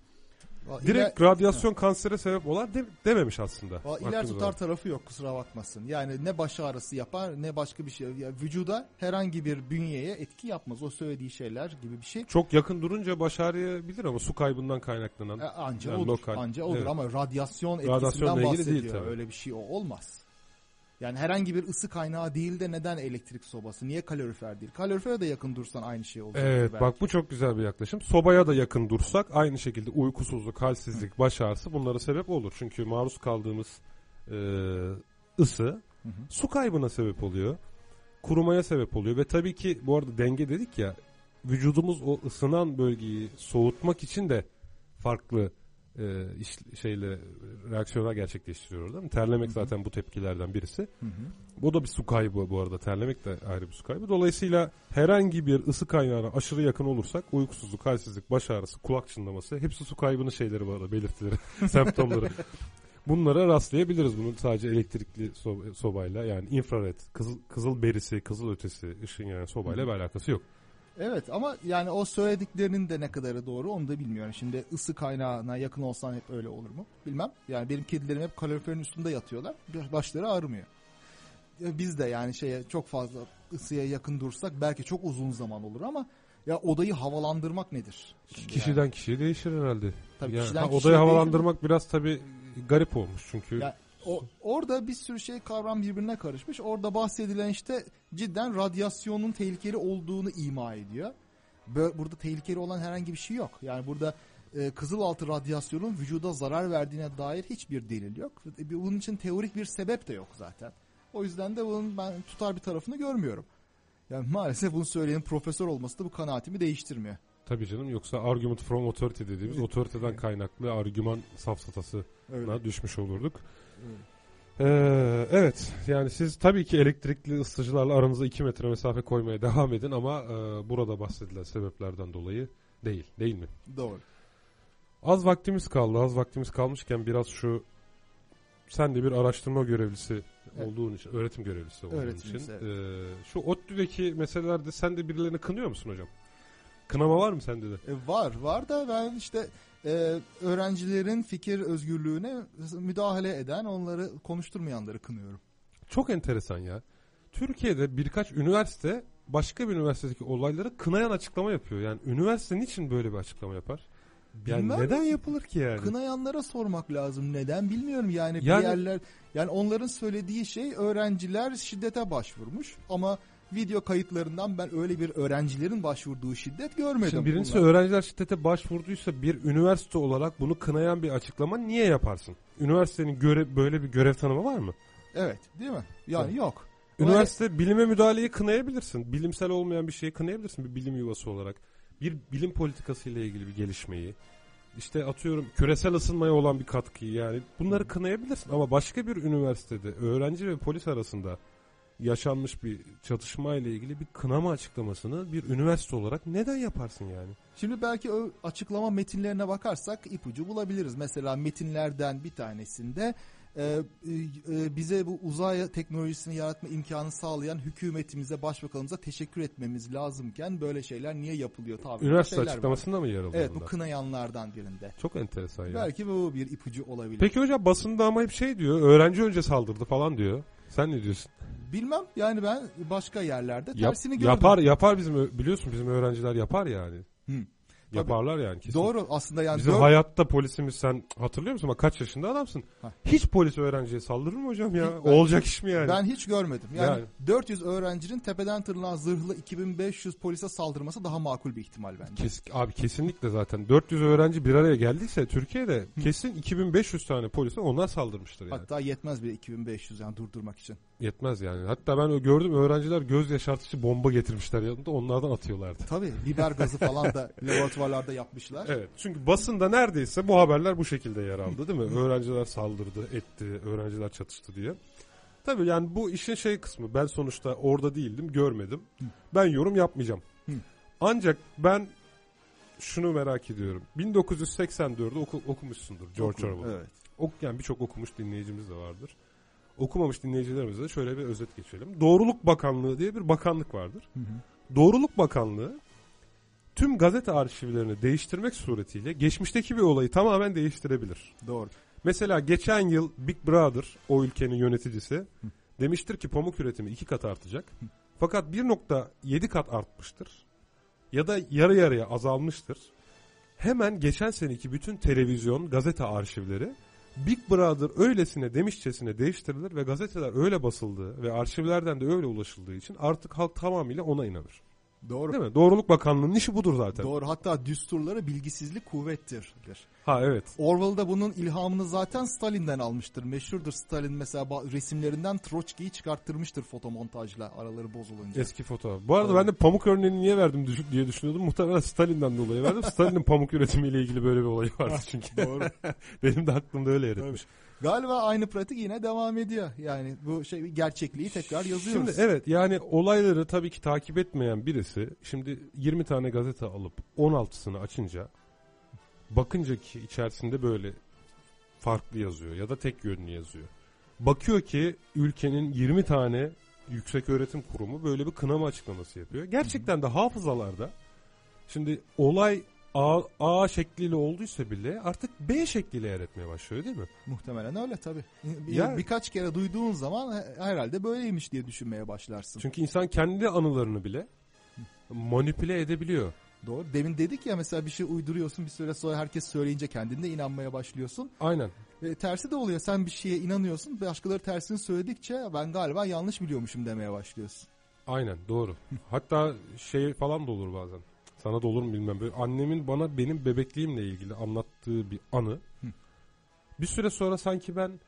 Direkt radyasyon kansere sebep olan de- dememiş aslında. Va- iler Baktığımız tutar zaman. tarafı yok kusura bakmasın. Yani ne baş ağrısı yapar ne başka bir şey. Ya vücuda herhangi bir bünyeye etki yapmaz. O söylediği şeyler gibi bir şey. Çok yakın durunca baş ağrıyabilir ama su kaybından kaynaklanan. E, anca Yani olur. lokal. Anca olur Evet. ama radyasyon etkisinden ilgili bahsediyor. değil tabii. Öyle bir şey olmaz. Yani herhangi bir ısı kaynağı değil de neden elektrik sobası? Niye kalorifer değil? Kalorifere de yakın dursan aynı şey olacak. Evet belki. bak bu çok güzel bir yaklaşım. Sobaya da yakın dursak aynı şekilde uykusuzluk, halsizlik, baş ağrısı bunlara sebep olur. Çünkü maruz kaldığımız e, ısı Hı hı. su kaybına sebep oluyor. Kurumaya sebep oluyor ve tabii ki bu arada denge dedik ya vücudumuz o ısınan bölgeyi soğutmak için de farklı e, iş, şeyle reaksiyonlar gerçekleştiriyor mi? Terlemek zaten bu tepkilerden birisi. Hı hı. Bu da bir su kaybı bu arada. Terlemek de ayrı bir su kaybı. Dolayısıyla herhangi bir ısı kaynağına aşırı yakın olursak uykusuzluk, halsizlik, baş ağrısı, kulak çınlaması hepsi su kaybının şeyleri bu arada belirtileri, semptomları. Bunlara rastlayabiliriz. Bunun sadece elektrikli so- sobayla yani infrared, kızıl, kızıl berisi, kızıl ötesi ışın yani sobayla bir alakası yok. Evet ama yani o söylediklerinin de ne kadarı doğru onu da bilmiyorum. Şimdi ısı kaynağına yakın olsan hep öyle olur mu? Bilmem. Yani benim kedilerim hep kaloriferin üstünde yatıyorlar. Başları ağrımıyor. Biz de yani şeye çok fazla ısıya yakın dursak belki çok uzun zaman olur ama ya odayı havalandırmak nedir? Şimdi Kişiden kişiye değişir herhalde. Tabii Yani kişiden ha, odayı değişir. havalandırmak biraz tabii garip olmuş çünkü. Ya o, orada bir sürü şey kavram birbirine karışmış. Orada bahsedilen işte cidden radyasyonun tehlikeli olduğunu ima ediyor. Bö- Burada tehlikeli olan herhangi bir şey yok. Yani burada e, kızılaltı radyasyonun vücuda zarar verdiğine dair hiçbir delil yok. E, Bunun için teorik bir sebep de yok zaten. O yüzden de bunun ben tutar bir tarafını görmüyorum. Yani maalesef bunu söyleyen profesör olması da bu kanaatimi değiştirmiyor. Tabii canım yoksa argument from authority dediğimiz otoriteden kaynaklı argüman safsatasına Öyle. düşmüş olurduk. Ee, evet yani siz tabii ki elektrikli ısıtıcılarla aranıza 2 metre mesafe koymaya devam edin ama e, burada bahsedilen sebeplerden dolayı değil değil mi? Doğru. Az vaktimiz kaldı az vaktimiz kalmışken biraz şu sen de bir araştırma görevlisi Evet. olduğun için öğretim görevlisi olduğun Öğretim için üyesi, e, şu ODTÜ'deki meselelerde sen de birilerini kınıyor musun hocam? Kınama var mı sende de? E, var var da ben işte e, öğrencilerin fikir özgürlüğüne müdahale eden onları konuşturmayanları kınıyorum. Çok enteresan ya. Türkiye'de birkaç üniversite başka bir üniversitedeki olayları kınayan açıklama yapıyor. Yani üniversite niçin böyle bir açıklama yapar? Yani Bilmem. neden yapılır ki yani? Kınayanlara sormak lazım. Neden bilmiyorum yani, Yani- bir yerler yani onların söylediği şey öğrenciler şiddete başvurmuş ama video kayıtlarından ben öyle bir öğrencilerin başvurduğu şiddet görmedim. Şimdi birincisi Bunlar- öğrenciler şiddete başvurduysa bir üniversite olarak bunu kınayan bir açıklama niye yaparsın? Üniversitenin göre, böyle bir görev tanımı var mı? Evet değil mi? Yani Evet. yok. Üniversite bilime müdahaleyi kınayabilirsin. Bilimsel olmayan bir şeyi kınayabilirsin bir bilim yuvası olarak. Bir bilim politikası ile ilgili bir gelişmeyi. İşte atıyorum küresel ısınmaya olan bir katkıyı yani bunları kınayabilirsin ama başka bir üniversitede öğrenci ve polis arasında yaşanmış bir çatışma ile ilgili bir kınama açıklamasını bir üniversite olarak neden yaparsın yani? Şimdi belki o açıklama metinlerine bakarsak ipucu bulabiliriz. Mesela metinlerden bir tanesinde e, e, e, bize bu uzay teknolojisini yaratma imkanı sağlayan hükümetimize, başbakanımıza teşekkür etmemiz lazımken böyle şeyler niye yapılıyor tabii. Üniversite şeyler var. açıklamasında mı yer alıyor Evet bu bunlar? kınayanlardan birinde. Çok enteresan ya. Belki bu bir ipucu olabilir. Peki hocam basında ama hep şey diyor öğrenci önce saldırdı falan diyor. Sen ne diyorsun? Bilmem yani ben başka yerlerde Yap- tersini gördüm. yapar yapar bizim ö- biliyorsun bizim öğrenciler yapar yani. Hı. Yaparlar yani kesin. Doğru aslında yani Bizim dört- hayatta polisimiz sen hatırlıyor musun? Bak kaç yaşında adamsın. Ha. Hiç polis öğrenciye saldırır mı hocam ya? Ben- Olacak iş mi yani? Ben hiç görmedim. Yani, Yani. 400 öğrencinin tepeden tırnağa zırhlı 2500 polise saldırması daha makul bir ihtimal bence. Kes, abi kesinlikle zaten 400 öğrenci bir araya geldiyse Türkiye'de kesin 2500 tane polise onlar saldırmıştır yani. Hatta yetmez bile 2500 yani durdurmak için. Yetmez yani. Hatta ben gördüm öğrenciler göz yaşartıcı bomba getirmişler yanında onlardan atıyorlardı. Tabii biber gazı falan da laboratuvarlarda yapmışlar. Evet. Çünkü basında neredeyse bu haberler bu şekilde yer aldı değil mi? öğrenciler saldırdı, etti, öğrenciler çatıştı diye. Tabii yani bu işin şey kısmı. Ben sonuçta orada değildim, görmedim. Ben yorum yapmayacağım. Ancak ben şunu merak ediyorum. 1984'ü oku, okumuşsundur George Orwell. Evet. Ok, yani birçok okumuş dinleyicimiz de vardır. Okumamış dinleyicilerimize şöyle bir özet geçelim. Doğruluk Bakanlığı diye bir bakanlık vardır. Hı hı. Doğruluk Bakanlığı tüm gazete arşivlerini değiştirmek suretiyle geçmişteki bir olayı tamamen değiştirebilir. Doğru. Mesela geçen yıl Big Brother o ülkenin yöneticisi demiştir ki pamuk üretimi iki kat artacak. Fakat 1.7 kat artmıştır. Ya da yarı yarıya azalmıştır. Hemen geçen seneki bütün televizyon, gazete arşivleri Big Brother öylesine demişçesine değiştirilir ve gazeteler öyle basıldığı ve arşivlerden de öyle ulaşıldığı için artık halk tamamıyla ona inanır. Doğru. Değil mi? Doğruluk Bakanlığı'nın işi budur zaten. Doğru. Hatta düsturları bilgisizlik kuvvettir. Ha evet. Orwell da bunun ilhamını zaten Stalin'den almıştır. Meşhurdur Stalin mesela resimlerinden Troçki'yi çıkarttırmıştır fotomontajla araları bozulunca. Eski fotoğraf. Bu arada Evet. ben de pamuk örneğini niye verdim diye düşünüyordum. Muhtemelen Stalin'den dolayı verdim. Stalin'in pamuk üretimiyle ilgili böyle bir olayı vardı çünkü. Doğru. Benim de aklımda öyle yer etmiş. Galiba aynı pratik yine devam ediyor. Yani bu şey gerçekliği tekrar yazıyoruz. Şimdi evet yani olayları tabii ki takip etmeyen birisi şimdi 20 tane gazete alıp 16'sını açınca bakınca ki içerisinde böyle farklı yazıyor ya da tek yönlü yazıyor. Bakıyor ki ülkenin 20 tane yüksek öğretim kurumu böyle bir kınama açıklaması yapıyor. Gerçekten de hafızalarda şimdi olay A, A şekliyle olduysa bile artık B şekliyle yer etmeye başlıyor değil mi? Muhtemelen öyle tabii. Bir- Ya- birkaç kere duyduğun zaman he- herhalde böyleymiş diye düşünmeye başlarsın. Çünkü insan kendi anılarını bile manipüle edebiliyor. Doğru. Demin dedik ya mesela bir şey uyduruyorsun bir süre sonra herkes söyleyince kendinde inanmaya başlıyorsun. Aynen. Ve tersi de oluyor. Sen bir şeye inanıyorsun. Başkaları tersini söyledikçe ben galiba yanlış biliyormuşum demeye başlıyorsun. Aynen doğru. Hatta şey falan da olur bazen. Sana da olur mu bilmem. Böyle annemin bana benim bebekliğimle ilgili anlattığı bir anı. Bir süre sonra sanki ben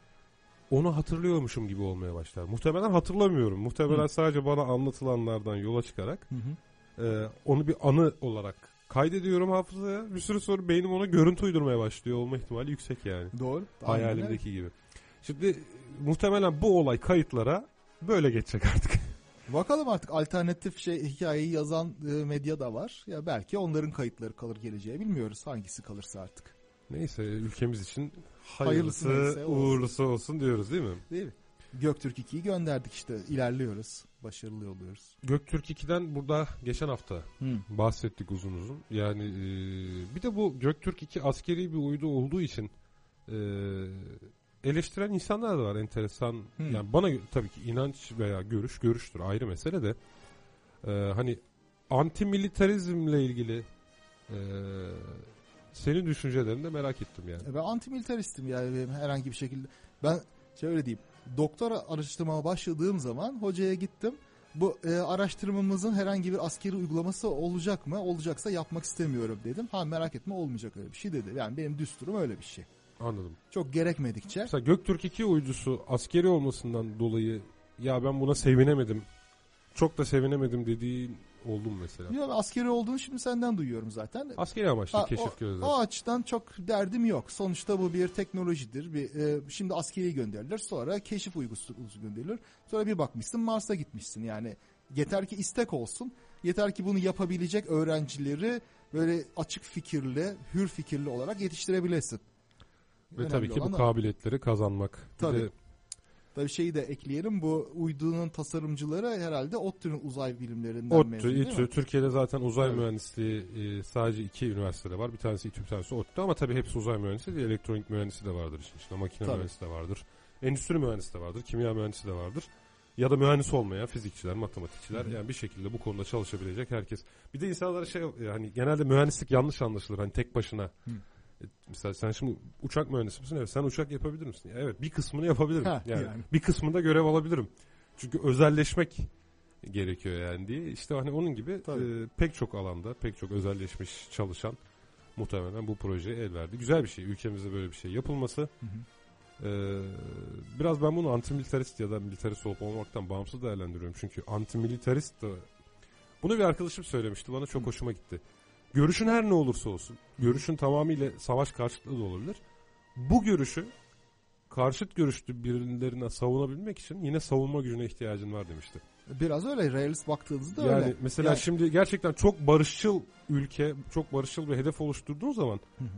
onu hatırlıyormuşum gibi olmaya başlar. Muhtemelen hatırlamıyorum. Muhtemelen sadece bana anlatılanlardan yola çıkarak e, onu bir anı olarak kaydediyorum hafızaya. Bir süre sonra beynim ona görüntü uydurmaya başlıyor olma ihtimali yüksek yani. Doğru. Hayalimdeki gibi. Şimdi muhtemelen bu olay kayıtlara böyle geçecek artık. Bakalım artık alternatif şey hikayeyi yazan e, medya da var. Ya belki onların kayıtları kalır geleceğe bilmiyoruz hangisi kalırsa artık. Neyse ülkemiz için Hayırlısı hayırlısı, neyse olsun. uğurlusu olsun diyoruz değil mi? Değil mi? Göktürk 2'yi gönderdik işte ilerliyoruz. Başarılı oluyoruz. Göktürk 2'den burada geçen hafta bahsettik uzun uzun. Yani e, bir de bu Göktürk 2 askeri bir uydu olduğu için e, eleştiren insanlar da var enteresan. Hmm. Yani bana tabii ki inanç veya görüş görüştür ayrı mesele de e, hani antimilitarizmle ilgili e, senin düşüncelerini de merak ettim yani. E Ben antimilitaristim yani benim herhangi bir şekilde. Ben şöyle diyeyim. Doktora araştırmama başladığım zaman hocaya gittim. Bu e, araştırmamızın herhangi bir askeri uygulaması olacak mı? Olacaksa yapmak istemiyorum dedim. Ha merak etme olmayacak öyle bir şey dedi. Yani benim düsturum öyle bir şey. Anladım. Çok gerekmedikçe. Mesela Göktürk 2 uydusu askeri olmasından dolayı ya ben buna sevinemedim. Çok da sevinemedim dediğin oldu mu mesela? Ya askeri olduğunu şimdi senden duyuyorum zaten. Askeri amaçlı Ha, keşif o, gözleri. o açıdan çok derdim yok. Sonuçta bu bir teknolojidir. Bir, e, şimdi askeri gönderilir. Sonra keşif uygusu gönderilir. Sonra bir bakmışsın Mars'a gitmişsin. Yani yeter ki istek olsun. Yeter ki bunu yapabilecek öğrencileri böyle açık fikirli, hür fikirli olarak yetiştirebilesin. Ve Önemli tabii ki bu o. kabiliyetleri kazanmak. Bir Tabii. de Tabii şeyi de ekleyelim. Bu uydunun tasarımcıları herhalde ODTÜ'nün uzay bilimlerinden ODTÜ, mezun değil İTÜ, mi? Türkiye'de zaten uzay Evet. mühendisliği e, sadece iki üniversitede var. Bir tanesi İTÜ, bir tanesi ODTÜ ama tabii hepsi uzay mühendisi değil. Elektronik mühendisi de vardır işin içinde. Makine Tabii. mühendisi de vardır. Endüstri mühendisi de vardır. Kimya mühendisi de vardır. Ya da mühendis olmayan fizikçiler, matematikçiler yani bir şekilde bu konuda çalışabilecek herkes. Bir de insanlara şey yani genelde mühendislik yanlış anlaşılır. Hani tek başına. E, Mesela sen şimdi uçak mühendisi misin? Evet sen uçak yapabilir misin? Evet bir kısmını yapabilirim. Ha, yani, yani. bir kısmında görev alabilirim. Çünkü özelleşmek gerekiyor yani diye. İşte hani onun gibi Tabii. e, pek çok alanda pek çok özelleşmiş çalışan muhtemelen bu projeye el verdi. Güzel bir şey. Ülkemizde böyle bir şey yapılması. Ee, biraz ben bunu antimilitarist ya da militarist olup olmaktan bağımsız değerlendiriyorum. Çünkü antimilitarist de bunu bir arkadaşım söylemişti. Bana çok hoşuma gitti. Görüşün her ne olursa olsun. Görüşün tamamıyla savaş karşıtlığı da olabilir. Bu görüşü karşıt görüşlü birilerine savunabilmek için yine savunma gücüne ihtiyacın var demişti. Biraz öyle realist baktığınızda Yani öyle. mesela Yani- şimdi gerçekten çok barışçıl ülke, çok barışçıl bir hedef oluşturduğun zaman Hı hı.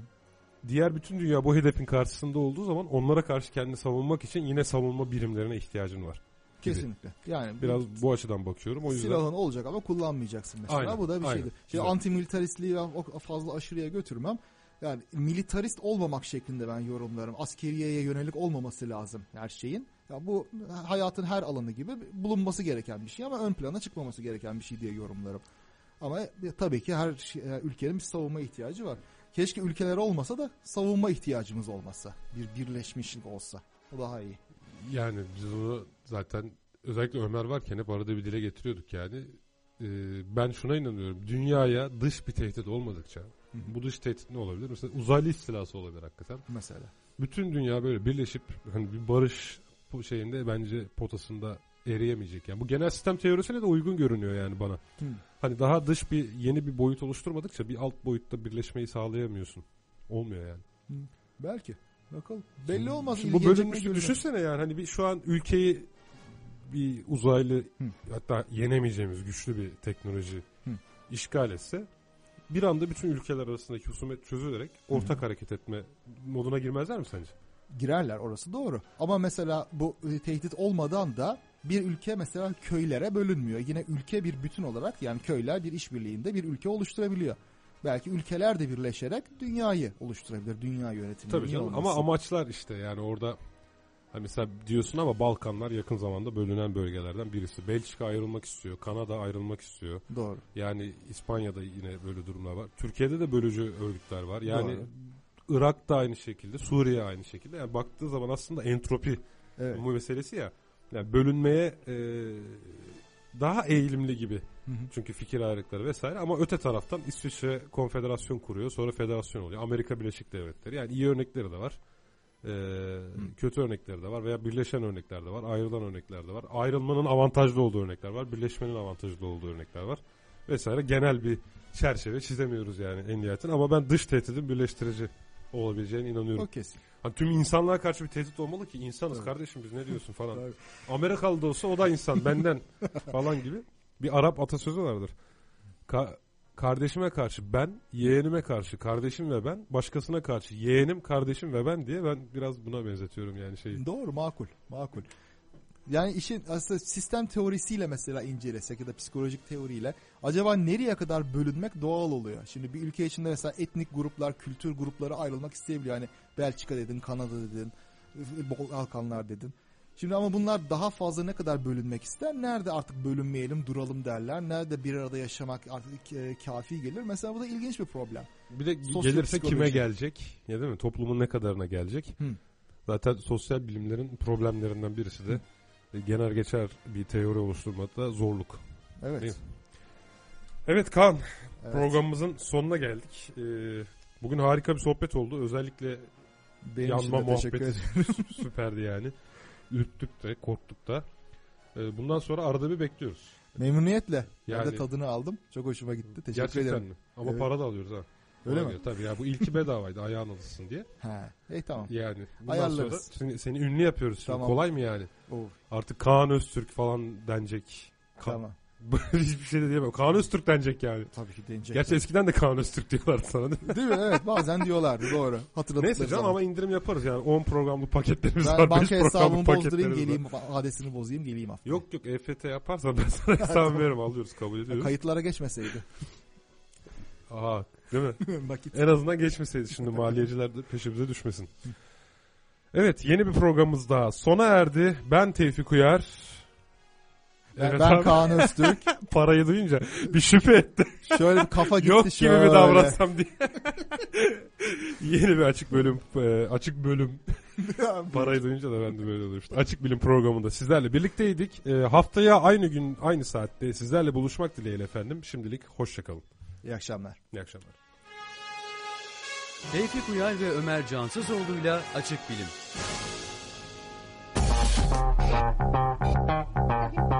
diğer bütün dünya bu hedefin karşısında olduğu zaman onlara karşı kendini savunmak için yine savunma birimlerine ihtiyacın var. Kesinlikle. Yani Biraz bu açıdan bakıyorum. O yüzden silahın olacak ama kullanmayacaksın mesela. Aynen, Bu da bir aynen. şeydir. Şimdi Güzel. antimilitaristliği ben fazla aşırıya götürmem. Yani militarist olmamak şeklinde ben yorumlarım. Askeriyeye yönelik olmaması lazım her şeyin. Ya bu hayatın her alanı gibi bulunması gereken bir şey ama ön plana çıkmaması gereken bir şey diye yorumlarım. Ama tabii ki her şey- e, ülkenin bir savunma ihtiyacı var. Keşke ülkeler olmasa da savunma ihtiyacımız olmasa. Bir birleşmişlik olsa. O daha iyi. Yani biz onu zaten özellikle Ömer varken hep arada bir dile getiriyorduk yani. Ee, ben şuna inanıyorum. Dünyaya dış bir tehdit olmadıkça Hı hı. bu dış tehdit ne olabilir? Mesela uzaylı istilası olabilir hakikaten. Mesela. bütün dünya böyle birleşip hani bir barış şeyinde bence potasında eriyemeyecek. Yani bu genel sistem teorisine de uygun görünüyor yani bana. Hı. Hani daha dış bir yeni bir boyut oluşturmadıkça bir alt boyutta birleşmeyi sağlayamıyorsun. Olmuyor yani. Belki. Bakalım. Belli olmaz. Şimdi bu bölünmüş düşünsene yani hani bir şu an ülkeyi bir uzaylı Hı. hatta yenemeyeceğimiz güçlü bir teknoloji Hı. işgal etse bir anda bütün ülkeler arasındaki husumet çözülerek ortak hareket etme moduna girmezler mi sence? girerler orası doğru. Ama mesela bu e, tehdit olmadan da bir ülke mesela köylere bölünmüyor. Yine ülke bir bütün olarak yani köyler bir işbirliğinde bir ülke oluşturabiliyor. Belki ülkeler de birleşerek dünyayı oluşturabilir. Dünya yönetimi. Tabii canım ama amaçlar işte yani orada hani mesela diyorsun ama Balkanlar yakın zamanda bölünen bölgelerden birisi. Belçika ayrılmak istiyor. Kanada ayrılmak istiyor. Doğru. Yani İspanya'da yine böyle durumlar var. Türkiye'de de bölücü örgütler var. Yani Doğru. Irak da aynı şekilde, Suriye aynı şekilde. Yani baktığı zaman aslında entropi Evet. bu meselesi ya. Yani bölünmeye e, daha eğilimli gibi. Hı hı. Çünkü fikir ayrılıkları vesaire ama öte taraftan İsviçre konfederasyon kuruyor sonra federasyon oluyor. Amerika Birleşik Devletleri yani iyi örnekleri de var. Ee, kötü örnekleri de var veya birleşen örnekler de var. Ayrılan örnekler de var. Ayrılmanın avantajlı olduğu örnekler var. Birleşmenin avantajlı olduğu örnekler var. Vesaire genel bir çerçeve çizemiyoruz yani en nihayetinde. Ama ben dış tehditin birleştirici olabileceğine inanıyorum. O kesin. Hani tüm insanlığa karşı bir tehdit olmalı ki insanız Tabii. kardeşim biz ne diyorsun falan. Amerikalı da olsa o da insan benden falan gibi. Bir Arap atasözü vardır. Ka- kardeşime karşı ben, yeğenime karşı kardeşim ve ben, başkasına karşı yeğenim, kardeşim ve ben diye ben biraz buna benzetiyorum yani şeyi. Doğru makul. Makul. Yani işin aslında sistem teorisiyle mesela incelesek ya da psikolojik teoriyle acaba nereye kadar bölünmek doğal oluyor? Şimdi bir ülke içinde mesela etnik gruplar, kültür grupları ayrılmak isteyebiliyor. Hani Belçika dedin, Kanada dedin, Balkanlar dedin. Şimdi ama bunlar daha fazla ne kadar bölünmek ister? Nerede artık bölünmeyelim, duralım derler. Nerede bir arada yaşamak artık e, kafi gelir? Mesela bu da ilginç bir problem. Bir de Sosyal gelirse kime gelecek? Ya değil mi? Toplumun ne kadarına gelecek? Hı. Zaten sosyal bilimlerin problemlerinden birisi de e, genel geçer bir teori oluşturmakta zorluk. Evet. Evet Kaan, evet. programımızın sonuna geldik. Ee, bugün harika bir sohbet oldu. Özellikle Benim yanma muhabbeti süperdi yani. Ürktük de korktuk da. Ee, bundan sonra arada bir bekliyoruz. Memnuniyetle. Ben Yani- de tadını aldım. Çok hoşuma gitti. Teşekkür Gerçekten ederim. mi? Ama Evet. para da alıyoruz ha. Öyle Ona mi? göre Tabii ya bu ilki bedavaydı ayağın alışsın diye. Ha. İyi tamam. Yani bundan Ayarlarız. sonra seni, seni ünlü yapıyoruz. Şimdi. Tamam. Kolay mı yani? Of, Artık Kaan Öztürk falan denecek. Ka- tamam. Hiçbir şey de diyemem. Kaan Öztürk denecek yani. Tabii ki deneyecek. Gerçi eskiden de Kaan Öztürk diyorlardı sana değil mi? Değil mi? Evet bazen diyorlardı doğru. Hatırladıkları Neyse canım zaman. ama indirim yaparız yani 10 programlık paketlerimiz var. Ben 5 banka hesabımı bozdurayım paketlerimiz var. geleyim. Adresini bozayım geleyim haftaya. Yok yok EFT yaparsan ben sana hesabı veririm alıyoruz kabul ediyoruz. Kayıtlara geçmeseydi. Aha değil mi? En azından geçmeseydi şimdi maliyeciler de peşimize düşmesin. Evet yeni bir programımız daha sona erdi. Ben Tevfik Uyar. Yani ben abi. Kaan Öztürk. Parayı duyunca bir şüphe etti. Şöyle bir kafa gitti Yok gibi mi davransam diye. Yeni bir açık bölüm. E, açık bölüm. Parayı duyunca da ben de böyle olmuştu. Açık Bilim programında sizlerle birlikteydik. E, haftaya aynı gün aynı saatte sizlerle buluşmak dileğiyle efendim. Şimdilik hoşçakalın. İyi akşamlar. İyi akşamlar. Tevfik Uyar ve Ömer Cansızoğlu'yla Açık Bilim.